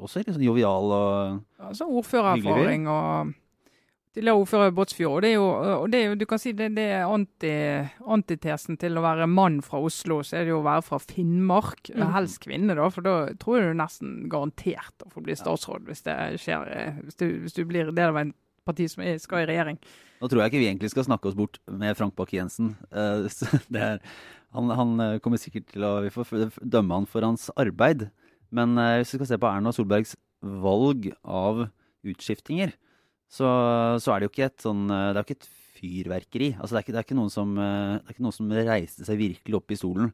også litt sånn jovial og ja, så ordførererfaring og Tidligere ordfører i Båtsfjord. Det er jo, og det er jo, du kan si det, det er anti, antitesen til å være mann fra Oslo. Så er det jo å være fra Finnmark. Mm. Helst kvinne, da. For da tror jeg du nesten garantert å få bli statsråd hvis det skjer. Hvis du, hvis du blir del av en parti som skal i regjering. Nå tror jeg ikke vi egentlig skal snakke oss bort med Frank Bakke-Jensen. Uh, han, han, eh, kommer sikkert til å Vi får dømme han for hans arbeid. Men uh, hvis vi skal se på Erna Solbergs valg av utskiftinger, så, så, er det jo ikke et sånn Det er jo ikke et fyrverkeri. Altså det er ikke, det er ikke, noen, som, det er ikke noen som reiste seg virkelig opp i stolen.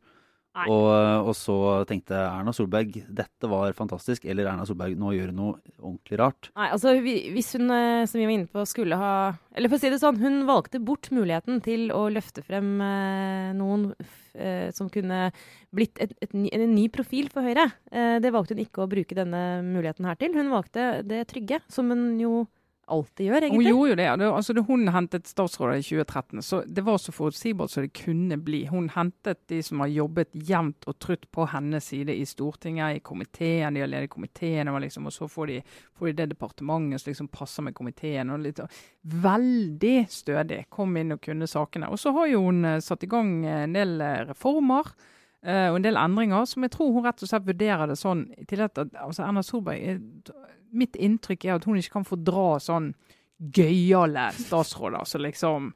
Og, og, så tenkte Erna Solberg dette var fantastisk, eller Erna Solberg nå gjør noe ordentlig rart. Nei, altså Hvis hun, eh, som vi var inne på, skulle ha Eller for å si det sånn, hun valgte bort muligheten til å løfte frem eh, noen eh, som kunne blitt et, et, en ny profil for Høyre. Eh, det valgte hun ikke å bruke denne muligheten her til. Hun valgte det trygge, som hun jo alltid gjør, egentlig. Hun gjorde jo det. det altså, hun hentet statsråder i 2013, så det var så forutsigbart som det kunne bli. Hun hentet de som har jobbet jevnt og trutt på hennes side i Stortinget, i komiteen. De har ledet komiteen, og, liksom, og så får de, får de det departementet som liksom passer med komiteen. og litt, Veldig stødig. Kom inn og kunne sakene. Og så har jo hun eh, satt i gang en del eh, reformer. Eh, og en del endringer som jeg tror hun rett og slett vurderer det sånn til at altså Erna Solberg eh, Mitt inntrykk er at hun ikke kan fordra sånn gøyale statsråder som liksom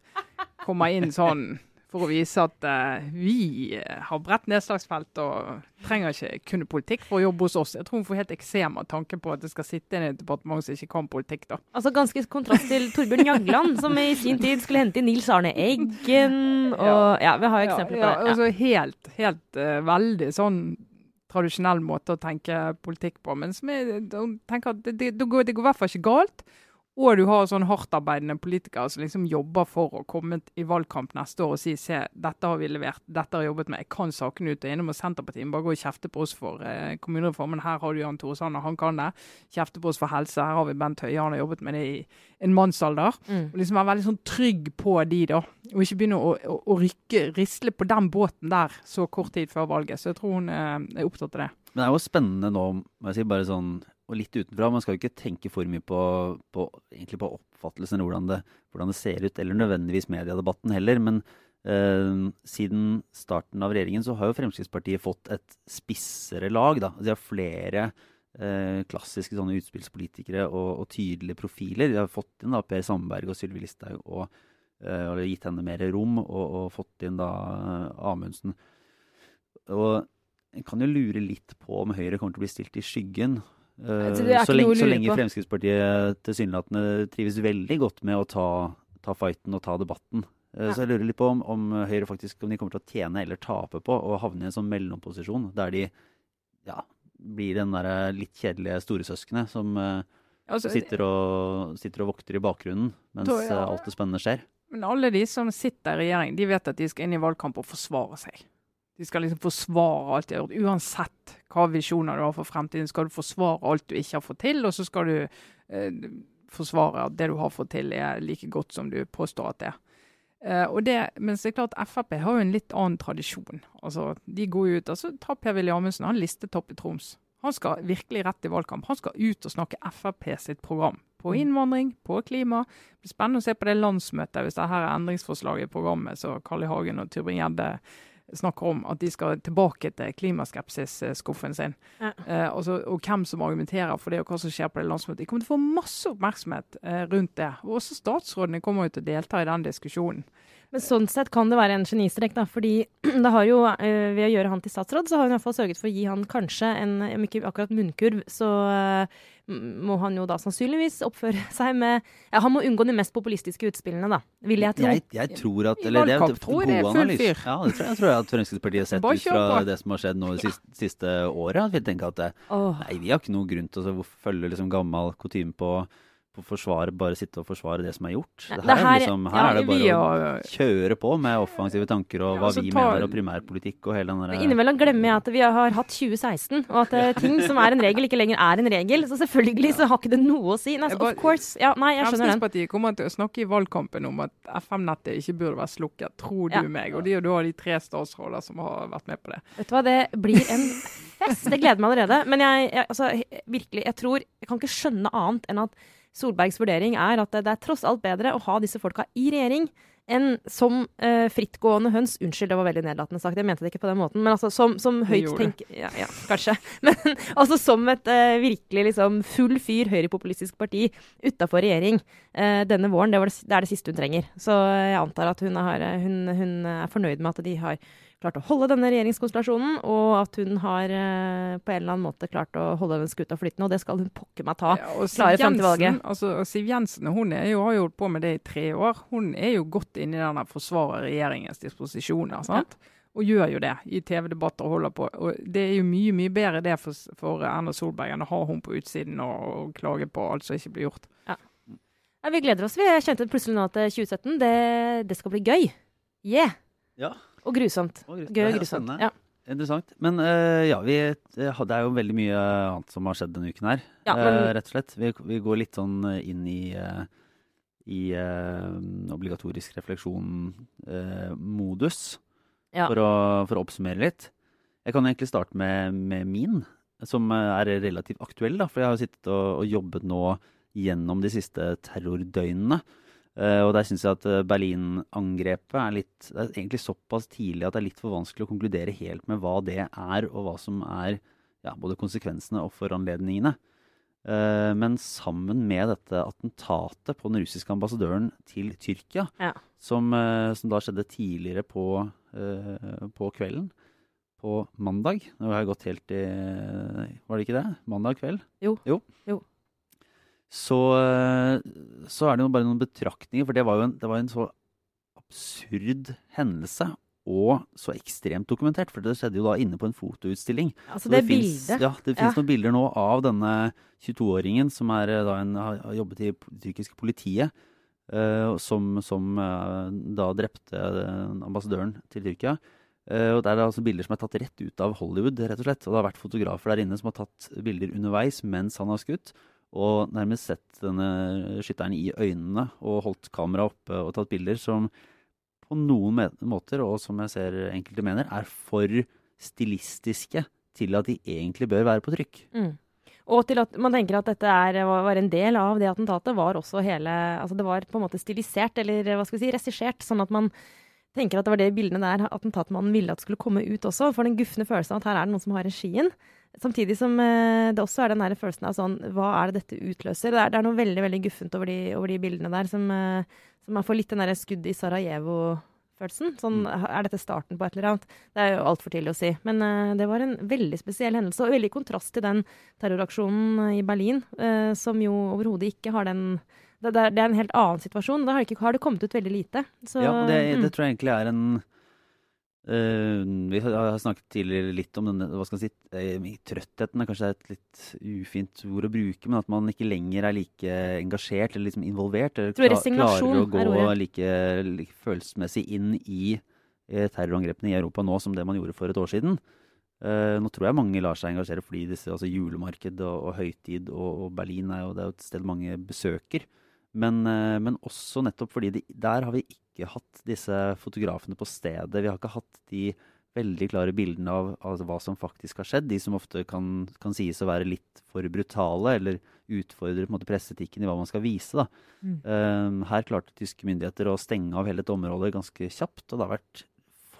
kommer inn sånn for å vise at uh, vi har bredt nedslagsfelt og trenger ikke kunne politikk for å jobbe hos oss. Jeg tror hun får helt eksem av tanken på at det skal sitte inn i et departement som ikke kan politikk. da. Altså Ganske kontrast til Torbjørn Jagland, som i sin tid skulle hente inn Nils Arne Eggen. Og ja, vi har jo eksempler ja, på det. Altså helt, helt uh, veldig sånn tradisjonell måte å tenke politikk på. Men som jeg tenker at det, det, det går i hvert fall ikke galt. Og du har sånn hardtarbeidende politikere som liksom jobber for å komme i valgkamp neste år og si se, dette har vi levert, dette har jeg jobbet med, jeg kan sakene ut og innom. Og Senterpartiet bare går og kjefte på oss for eh, kommunereformen. Her har du Jan Tore Sanner, han kan det. Kjefte på oss for helse. Her har vi Bent Høie, han har jobbet med det i en mannsalder. Mm. Og liksom være veldig sånn trygg på de, da. Og ikke begynne å, å, å rykke, risle på den båten der så kort tid før valget. Så jeg tror hun eh, er opptatt av det. Men det er jo spennende nå, må jeg si, bare sånn, og litt utenfra. Man skal jo ikke tenke for mye på, på, på oppfattelsen eller hvordan det, hvordan det ser ut, eller nødvendigvis mediedebatten heller. Men eh, siden starten av regjeringen så har jo Fremskrittspartiet fått et spissere lag. da. De har flere eh, klassiske sånne utspillspolitikere og, og tydelige profiler. De har fått inn da Per Sandberg og Sylvi Listhaug og, eh, og gitt henne mer rom, og, og fått inn da eh, Amundsen. Og en kan jo lure litt på om Høyre kommer til å bli stilt i skyggen. Eh, så, lenge, så lenge. Fremskrittspartiet tilsynelatende trives veldig godt med å ta, ta fighten og ta debatten. Eh, Ja. Så jeg lurer litt på om, om Høyre faktisk om de kommer til å tjene eller tape på å havne i en sånn mellomposisjon, der de ja, blir den der litt kjedelige storesøskenet som eh, Altså, sitter, og, sitter og vokter i bakgrunnen mens ja. eh, alt det spennende skjer. Men alle de som sitter i regjering, de vet at de skal inn i valgkamp og forsvare seg. De skal liksom forsvare alt de har gjort, uansett hva visjoner du har for fremtiden. Skal du forsvare alt du ikke har fått til, og så skal du eh, forsvare at det du har fått til er like godt som du påstår at det er. Eh, og det, mens det er klart Frp har jo en litt annen tradisjon. Altså, de går jo ut, altså Ta Per-Willy Amundsen, han listetopp i Troms. Han skal virkelig rett i valgkamp. Han skal ut og snakke Frp sitt program. På innvandring, på klima. Det blir spennende å se på det landsmøtet, hvis det her er endringsforslaget i programmet så Carl I. Hagen og Tybring-Gjedde snakker om at de skal tilbake til klimaskepsis-skuffen sin. Ja. Eh, og, og hvem som argumenterer for det, og hva som skjer på det landsmøtet. De kommer til å få masse oppmerksomhet eh, rundt det. Og også statsrådene kommer jo til å delta i den diskusjonen. Men sånn sett kan det være en genistrek, da. Fordi det har jo, eh, ved å gjøre han til statsråd, så har hun i hvert fall sørget for å gi han kanskje en, om ikke akkurat munnkurv, så eh, må han jo da sannsynligvis oppføre seg med Ja, han må unngå de mest populistiske utspillene, da. Vil jeg tro. Jeg, jeg tror at eller det er er god analyse. Ja, det tror jeg, tror jeg at Fremskrittspartiet har sett ut fra det som har skjedd nå det siste, siste året. At vi tenker at det, nei, vi har ikke noen grunn til å følge liksom gammel kutyme på, på å forsvare, bare sitte og forsvare det som er gjort. Det det her, er her- liksom, Ja, er det bare å kjøre på med offensive tanker og Ja, hva altså, vi tar, mener og primærpolitikk og hele den derre Innimellom glemmer jeg at vi har hatt 2016, og at ja. ting som er en regel, ikke lenger er en regel. Så selvfølgelig så har ikke det noe å si. Nei, så bare- of course. Ja, nei, jeg skjønner den. Fremskrittspartiet kommer til å snakke i valgkampen om at FM-nettet ikke burde være slukket, tror du Ja. meg. Og det er jo da de tre statsråder som har vært med på det. Vet du hva, det blir en fest. Det gleder meg allerede. Men jeg, jeg altså, virkelig, jeg tror Jeg kan ikke skjønne annet enn at Solbergs vurdering er at det, er tross alt bedre å ha disse folka i regjering enn som eh, frittgående høns. Unnskyld, det var veldig nedlatende sagt. Jeg mente det ikke på den måten. Men altså som, som Det høyt tenk... Ja, ja, kanskje. Men altså som et eh, virkelig liksom full fyr høyrepopulistisk parti utafor regjering eh, denne våren. Det, var det, det er det siste hun trenger. Så jeg antar at hun, har, hun, hun er fornøyd med at de har klart å holde denne regjeringskonstellasjonen, og at hun har eh, på en eller annen måte klart å holde den skuta flytende. Og det skal hun pokker meg ta. Ja, og klare frem til valget. altså, og Siv Jensen hun er jo, har jo holdt på med det i tre år. Hun er jo godt inne i denne forsvarer regjeringens disposisjoner. sant? Og gjør jo det i TV-debatter og holder på. Og det er jo mye mye bedre det for, for Erna Solberg enn å ha hun på utsiden og, og klage på alt som ikke blir gjort. Ja, vi gleder oss. Vi kjente plutselig nå at eh, 2017, det, det skal bli gøy. Yeah! Ja. Og grusomt. Og grusomt. Gøy og grusomt. Ja. Interessant. Men uh, ja, vi, det er jo veldig mye annet som har skjedd denne uken her, ja, men... uh, rett og slett. Vi, vi, går litt sånn inn i, uh, i obligatorisk refleksjon-modus ja. for, for, å oppsummere litt. Jeg kan egentlig starte med, med min, som er relativt aktuell. Da, for jeg har sittet og, og jobbet nå gjennom de siste terrordøgnene. Uh, og der syns jeg at eh, Berlin-angrepet er litt Det er egentlig såpass tidlig at det er litt for vanskelig å konkludere helt med hva det er, og hva som er ja, både konsekvensene og foranledningene. Uh, men sammen med dette attentatet på den russiske ambassadøren til Tyrkia, ja. som, uh, som, da skjedde tidligere på, på, kvelden, på mandag Nå har jeg gått helt i Var det ikke det? Mandag kveld? Jo. jo. jo så, så er det jo bare noen betraktninger. For det var jo en, det var en så absurd hendelse. Og så ekstremt dokumentert, for det skjedde jo da inne på en fotoutstilling. Altså det, det bildet? Ja, det fins ja. noen bilder nå av denne 22-åringen som er, da en, har jobbet i det tyrkiske politiet. Uh, som, som uh, da drepte ambassadøren til Tyrkia. Uh, og Det er altså bilder som er tatt rett ut av Hollywood. rett og slett. Og det har vært fotografer der inne som har tatt bilder underveis mens han har skutt og nærmest sett denne skytteren i øynene og holdt kameraet oppe og tatt bilder som på noen måter, og som jeg ser enkelte mener, er for stilistiske til at de egentlig bør være på trykk. Mm. Og til at man tenker at dette er, var en del av det attentatet, var også hele Altså det var på en måte stilisert, eller hva skal vi si, regissert, sånn at man tenker at det var det bildene der attentatmannen ville at skulle komme ut også. For den gufne følelsen av at her er det noen som har regien. Samtidig som eh, det også er den der følelsen av sånn Hva er det dette utløser? Det er, det er noe veldig veldig guffent over de, over de bildene der, som, eh, som man får litt den derre skudd i Sarajevo-følelsen. Sånn, mm. Er dette starten på et eller annet? Det er jo altfor tidlig å si. Men uh, det var en veldig spesiell hendelse, og veldig kontrast til den terroraksjonen i Berlin, uh, som jo overhodet ikke har den det, det, er en helt annen situasjon. Da har ikke, har det kommet ut veldig lite. Så, ja, det, mm. det tror jeg egentlig er en Uh, vi har snakket tidligere litt om denne, hva skal si, uh, trøttheten er kanskje et litt ufint ord å bruke, men at man ikke lenger er like engasjert eller liksom involvert. Eller klarer å gå like, like, følelsesmessig inn i uh, terrorangrepene i Europa nå som det man gjorde for et år siden. nå tror jeg mange lar seg engasjere fordi disse, altså julemarked og, og høytid og, og, Berlin er jo, det er jo et sted mange besøker. Men, men også nettopp fordi de, der har vi ikke hatt disse fotografene på stedet. Vi har ikke hatt de veldig klare bildene av, av hva som faktisk har skjedd. De som ofte kan, kan, sies å være litt for brutale, eller utfordre på en måte, presseetikken i hva man skal vise. Mm. Um, her klarte tyske myndigheter å stenge av hele et område ganske kjapt. Og det har vært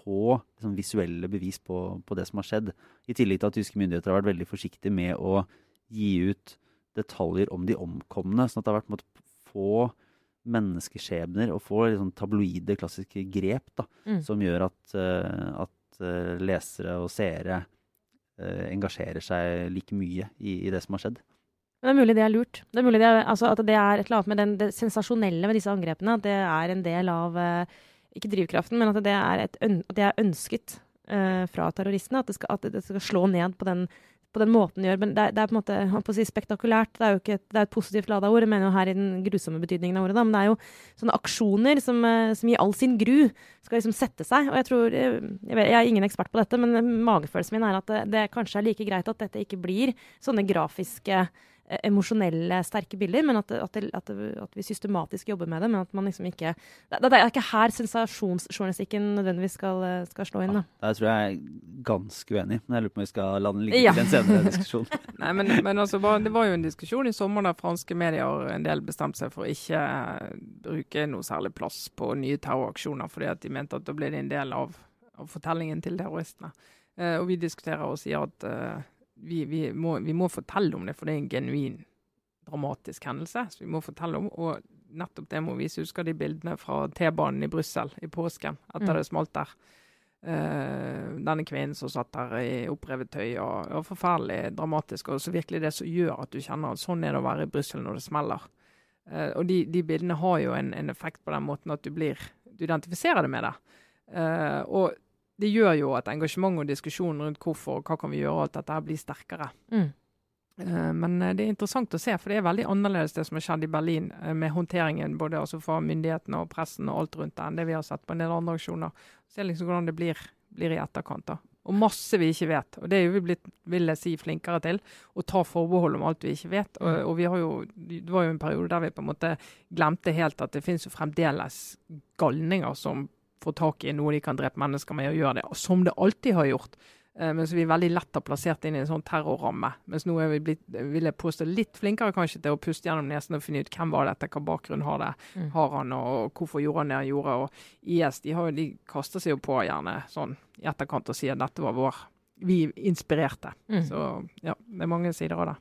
få liksom, visuelle bevis på, på, det som har skjedd. I tillegg til at tyske myndigheter har vært veldig forsiktige med å gi ut detaljer om de omkomne. sånn at det har vært måte, få menneskeskjebner og få liksom tabloide, klassiske grep da, mm. som gjør at, uh, at uh, lesere og seere uh, engasjerer seg like mye i, i, det som har skjedd. Men det er mulig det er lurt. Det er mulig det er, altså, at det er et eller annet med den, det sensasjonelle med disse angrepene. At det er en del av Ikke drivkraften, men at det er, et, at det er ønsket fra terroristene. At det, skal, at det skal slå ned på den på den måten gjør. Men det er, det er på en måte på å si spektakulært. Det er jo ikke et, er et positivt lada ord. Jeg mener jo her i den grusomme betydningen av ordet, da. Men det er jo sånne aksjoner som, eh, som i all sin gru skal liksom sette seg. Og jeg tror eh, Jeg, vet, jeg er ingen ekspert på dette, men magefølelsen min er at det, det kanskje er like greit at dette ikke blir sånne grafiske emosjonelle, sterke bilder, men at, at, at, at, vi systematisk jobber med det. Men at man liksom ikke Det, det er ikke her sensasjonsjournalistikken nødvendigvis skal, eh, skal slå inn. Da. Ja, der tror jeg jeg er ganske uenig, men jeg lurer på om vi skal la den ligge ja. til en senere diskusjon. Nei, men, men altså, det var jo en diskusjon i sommer der franske medier en del bestemte seg for å ikke eh, bruke noe særlig plass på nye terroraksjoner, fordi at de mente at da ble det en del av, av fortellingen til terroristene. Eh, og vi diskuterer og sier at uh, vi, vi, må, vi, må, fortelle om det, for det er en genuin dramatisk hendelse. Så vi må fortelle om, og nettopp det må vise. Husker de bildene fra T-banen i Brussel i påsken, etter mm. det smalt der. Uh, denne kvinnen som satt der i opprevet tøy. og, og Forferdelig dramatisk. Og så virkelig det som gjør at du kjenner at sånn er det å være i Brussel når det smeller. Uh, og de, de, bildene har jo en, en, effekt på den måten at du blir Du identifiserer det med det. Uh, og det gjør jo at engasjement og diskusjon rundt hvorfor og hva kan vi gjøre, alt dette blir sterkere. Mm. Uh, men uh, det er interessant å se, for det er veldig annerledes det som har skjedd i Berlin uh, med håndteringen både altså fra myndighetene og pressen og alt rundt det, enn det vi har sett på en del andre aksjoner. Se liksom hvordan det blir, blir i etterkant. da. Og masse vi ikke vet. Og det er jo vi blitt vil jeg si, flinkere til. Å ta forbehold om alt vi ikke vet. Og, og vi har jo, Det var jo en periode der vi på en måte glemte helt at det finnes jo fremdeles galninger som får tak i noe de kan drepe mennesker med, og gjøre det. Som det alltid har gjort. Eh, men så vi veldig lett har plassert inn i en sånn terrorramme. Mens nå er vi blitt vil jeg påstå, litt flinkere kanskje til å puste gjennom nesen og finne ut hvem var dette, hva bakgrunn har det, Mm. har han, og hvorfor gjorde han det han gjorde. Og IS de, har, de kaster seg jo på gjerne sånn i etterkant og sier at dette var vår Vi inspirerte. Mm. Så ja, det er mange sider av det.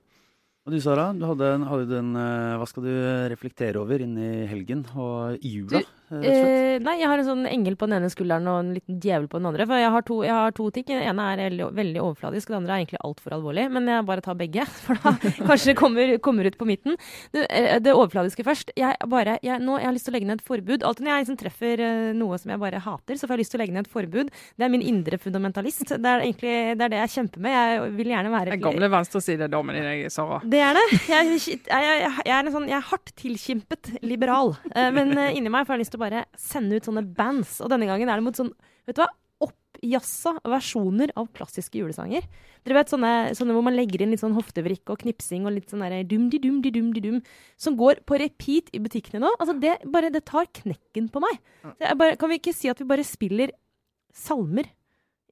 Og du Sara, du hadde, en- hadde du en, eh, hva skal du reflektere over inn i helgen og i jula? Du, eh, nei, jeg har en sånn engel på den ene skulderen og en liten djevel på den andre. For jeg har to, jeg har to ting. Den ene er veldig, veldig overfladisk, og den andre er egentlig altfor alvorlig. Men jeg bare tar begge, for da kanskje det kommer, kommer ut på midten. Det, eh, det overfladiske først. Jeg, bare, jeg, nå, jeg har lyst til å legge ned et forbud. Alltid når jeg liksom treffer eh, noe som jeg bare hater, så får jeg lyst til å legge ned et forbud. Det er min indre fundamentalist. Det er egentlig det, er det jeg kjemper med. Jeg vil gjerne være Den gamle venstresidedamen i deg, Sara. det er det. Jeg, jeg, jeg, jeg, er en sånn, jeg er hardt tilkjempet liberal. Eh, men inni meg får jeg lyst til å bare sende ut sånne bands. Og denne gangen er det mot sånn vet du hva, Oppjassa versjoner av klassiske julesanger. Dere vet sånne, sånne hvor man legger inn litt sånn hoftevrikk og knipsing og litt sånn derre dum-di-dum-di-dum-di-dum, som går på repeat i butikkene nå. Altså det, bare, det tar knekken på meg. Bare, kan vi ikke si at vi bare spiller salmer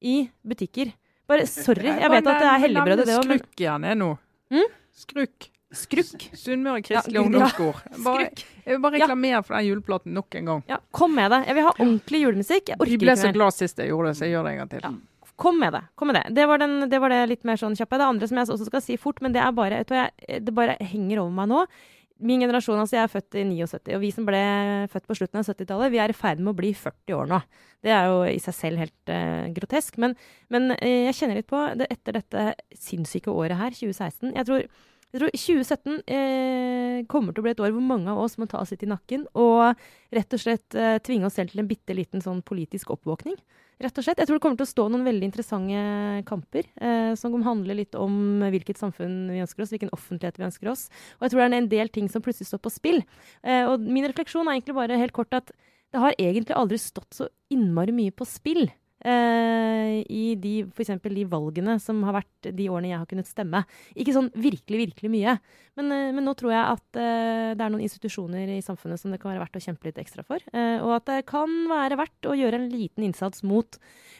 i butikker? Bare sorry. Jeg vet at det er helligbrødet, det òg, Skrukk igjen er nå. Mm? Skrukk. Skrukk. Sunnmøre Kristelig Ja, Ungdomskor. Bare, jeg vil bare reklamere for den juleplaten nok en gang. Ja, kom med det. Jeg vil ha ordentlig julemusikk. Jeg Vi ble så glad sist jeg gjorde det, så jeg gjør det en gang til. Ja. Kom med det. kom med Det Det var, den, det var det litt mer sånn kjappe. Det andre som jeg også skal si fort, men det er bare, du, jeg, det bare henger over meg nå. Min generasjon, altså jeg er født i 79, og vi som ble født på slutten av 70-tallet, vi er i ferd med å bli 40 år nå. Det er jo i seg selv helt uh, grotesk. Men, men uh, jeg kjenner litt på det etter dette sinnssyke året her, 2016. Jeg tror, jeg tror 2017 eh, kommer til å bli et år hvor mange av oss må ta oss litt i nakken og rett og slett eh, tvinge oss selv til en bitte liten sånn politisk oppvåkning. Rett og slett. Jeg tror det kommer til å stå noen veldig interessante kamper eh, som handler handle litt om hvilket samfunn vi ønsker oss, hvilken offentlighet vi ønsker oss. Og jeg tror det er en del ting som plutselig står på spill. Eh, og min refleksjon er egentlig bare helt kort at det har egentlig aldri stått så innmari mye på spill. Eh, I de, eksempel de valgene som har vært de årene jeg har kunnet stemme. Ikke sånn virkelig, virkelig mye. Men, eh, men nå tror jeg at eh, det er noen institusjoner i samfunnet som det kan være verdt å kjempe litt ekstra for. Eh, og at det kan være verdt å gjøre en liten innsats mot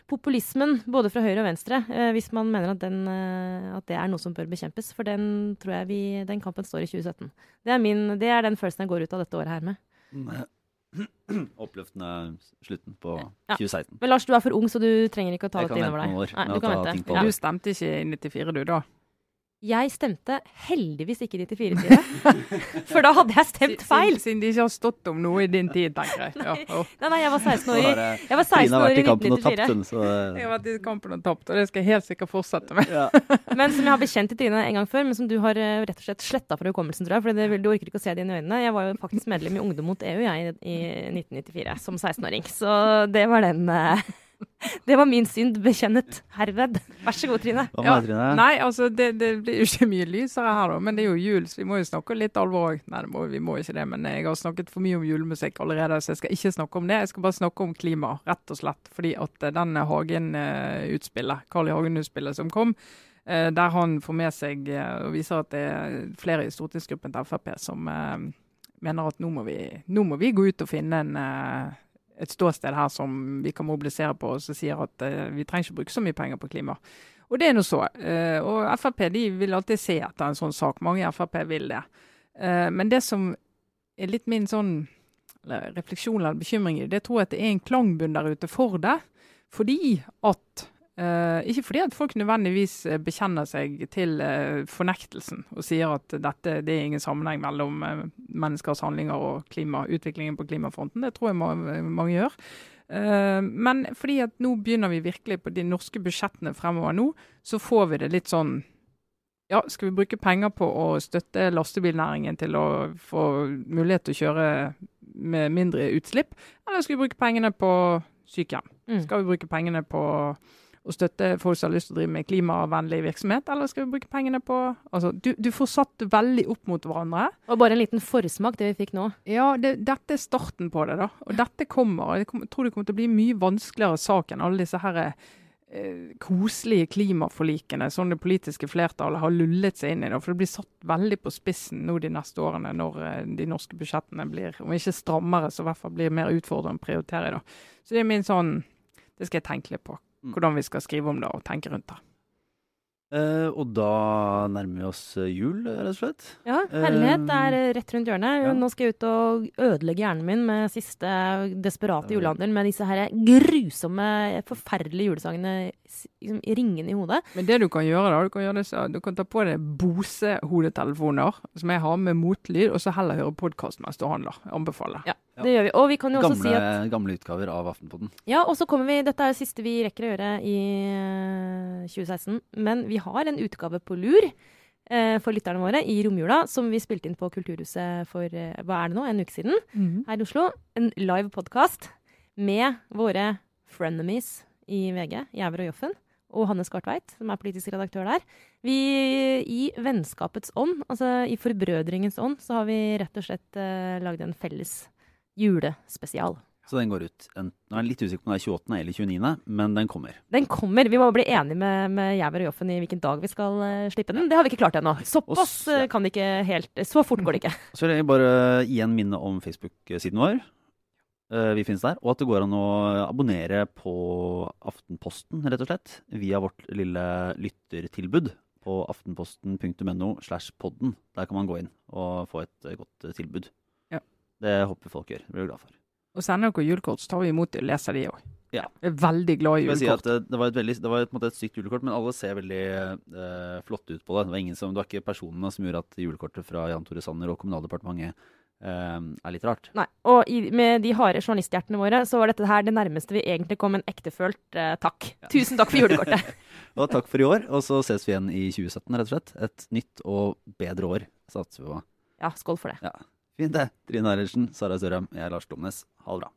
populismen, både fra høyre og venstre, eh, hvis man mener at, den, eh, at det er noe som bør bekjempes. For den tror jeg vi, den kampen står i 2017. Det er, min, det er den følelsen jeg går ut av dette året her med. Oppløftende slutten på Ja. 2016. Men Lars, du er for ung, så du trenger ikke å ta Jeg dette over innover deg. Nei, du kan vente. på Ja. Du stemte ikke i 94, du, da? Jeg stemte heldigvis ikke 94-tida. For da hadde jeg stemt feil. Siden, de ikke har stått om noe i din tid, tenker jeg. Ja. Nei, nei, jeg var 16 år i, har, eh, jeg var 16 Trine har vært i i kampen og tapt 1994. den, så eh, Jeg har vært i kampen og tapt, og det skal jeg helt sikkert fortsette med. ja. Men som jeg har bekjent til Trine en gang før, men som du har eh, rett og slett sletta fra hukommelsen, tror jeg. For du orker ikke å se det inn i øynene. Jeg var jo faktisk medlem i Ungdom mot EU jeg, i 1994, som 16-åring. Så det var den eh, Det var min synd bekjennet herved. Vær så god, Trine. Hva med Ja. Nei, altså det, det blir jo ikke mye lysere her, da. Men det er jo jul, så vi må jo snakke litt alvor òg. Nei, det må, vi må ikke det. Men jeg har snakket for mye om julemusikk allerede, så jeg skal ikke snakke om det. Jeg skal bare snakke om klima, rett og slett. Fordi at eh, den Hagen-utspillet, Carl I. Hagen-utspillet som kom, eh, der han får med seg eh, og viser at det er flere i stortingsgruppen til Frp som mener at nå må, vi, nå må vi gå ut og finne en et ståsted her som vi kan mobilisere på, og som sier at uh, vi trenger ikke bruke så mye penger på klima. Og det er nå så. Uh, og Frp de vil alltid se etter en sånn sak. Mange i Frp vil det. Uh, men det som er litt min sånn refleksjon eller bekymring det tror jeg at det er en klangbunn der ute for det. Fordi at eh, Ikke fordi at folk nødvendigvis eh, bekjenner seg til uh, fornektelsen og sier at dette det er ingen sammenheng mellom uh, menneskers handlinger og klima, utviklingen på klimafronten. Det tror jeg ma- mange gjør. Men fordi at nå begynner vi virkelig på de norske budsjettene fremover nå, så får vi det litt sånn ja, skal vi bruke penger på å støtte lastebilnæringen til å få mulighet til å kjøre med mindre utslipp, eller skal vi bruke pengene på sykehjem? Mm. Skal vi bruke pengene på å støtte folk som har lyst til å drive med klimavennlig virksomhet, eller skal vi bruke pengene på Altså, du, du får satt veldig opp mot hverandre. Og bare en liten forsmak, det vi fikk nå. Ja, det, dette er starten på det, da. Og dette kommer. Jeg tror det kommer til å bli mye vanskeligere sak enn alle disse her eh, koselige klimaforlikene som det politiske flertallet har lullet seg inn i. Da. For det blir satt veldig på spissen nå de neste årene når eh, de norske budsjettene blir, om ikke strammere, så i hvert fall blir mer utfordrende å prioritere. Da. Så det er min sånn Det skal jeg tenke litt på. Mm. Hvordan vi skal skrive om det og tenke rundt det. Uh, og da nærmer vi oss eh, jul, rett og slett. Ja, herlighet er eh, rett rundt hjørnet. ja. Nå skal jeg ut og ødelegge hjernen min med siste desperate julehandel med disse her grusomme, forferdelige julesangene liksom, ringende i hodet. Men det du kan gjøre, da, du kan, gjøre det du kan ta på deg Bose-hodetelefoner som jeg har med motlyd, og så heller høre podkast mens du handler. Anbefaler. Ja, Ja. det gjør vi. Og vi kan jo også si at gamle utgaver av Aftenpoden. Ja, og så kommer vi Dette er det siste vi rekker å gjøre i eh, 2016. Men vi har en utgave på lur eh, for lytterne våre i romjula, som vi spilte inn på Kulturhuset for eh, hva er det nå, en uke siden her i Oslo. En live podkast med våre frenemies i VG, Jæver og Joffen. Og Hanne Skartveit, som er politisk redaktør der. Vi, I vennskapets ånd, altså i forbrødringens ånd, så har vi rett og slett uh, lagd en felles julespesial. Så den går ut en, Nå er jeg litt usikker på om det er 28. eller 29., men den kommer. Den kommer. Vi må bli enige med, med Jæver og Joffen i hvilken dag vi skal uh, slippe den. Det har vi ikke klart ennå. Såpass eh, kan det ikke helt Så fort går det ikke. Så vil jeg bare igjen minne om Facebook-siden vår. Eh, Vi finnes der. Og at det går an å abonnere på Aftenposten, rett og slett. Via vårt lille lyttertilbud på aftenposten.no slash podden. Der kan man gå inn og få et eh, godt eh, tilbud. Ja. Det håper folk gjør. Det blir vi glad for. Og sender dere julekort, så tar vi imot det og leser de òg. Ja. Jeg er veldig glad i julekort. si det, det var et, veldig, det var et, et stygt julekort, men alle ser veldig eh, flotte ut på det. Det var, ingen som, det var ikke personene som gjorde at julekortet fra Jan Tore Sanner og Kommunaldepartementet er litt rart. Nei. Og i, med de harde journalisthjertene våre, så var dette her det nærmeste vi egentlig kom en ektefølt uh, takk. Tusen takk for julekortet. Og takk for i år, og så ses vi igjen i 2017, rett og slett. Et nytt og bedre år, satser vi på. Ja, skål for det. Fint det. Trine Eilertsen, Sara Sørheim, jeg er Lars Glomnes. Ha det bra.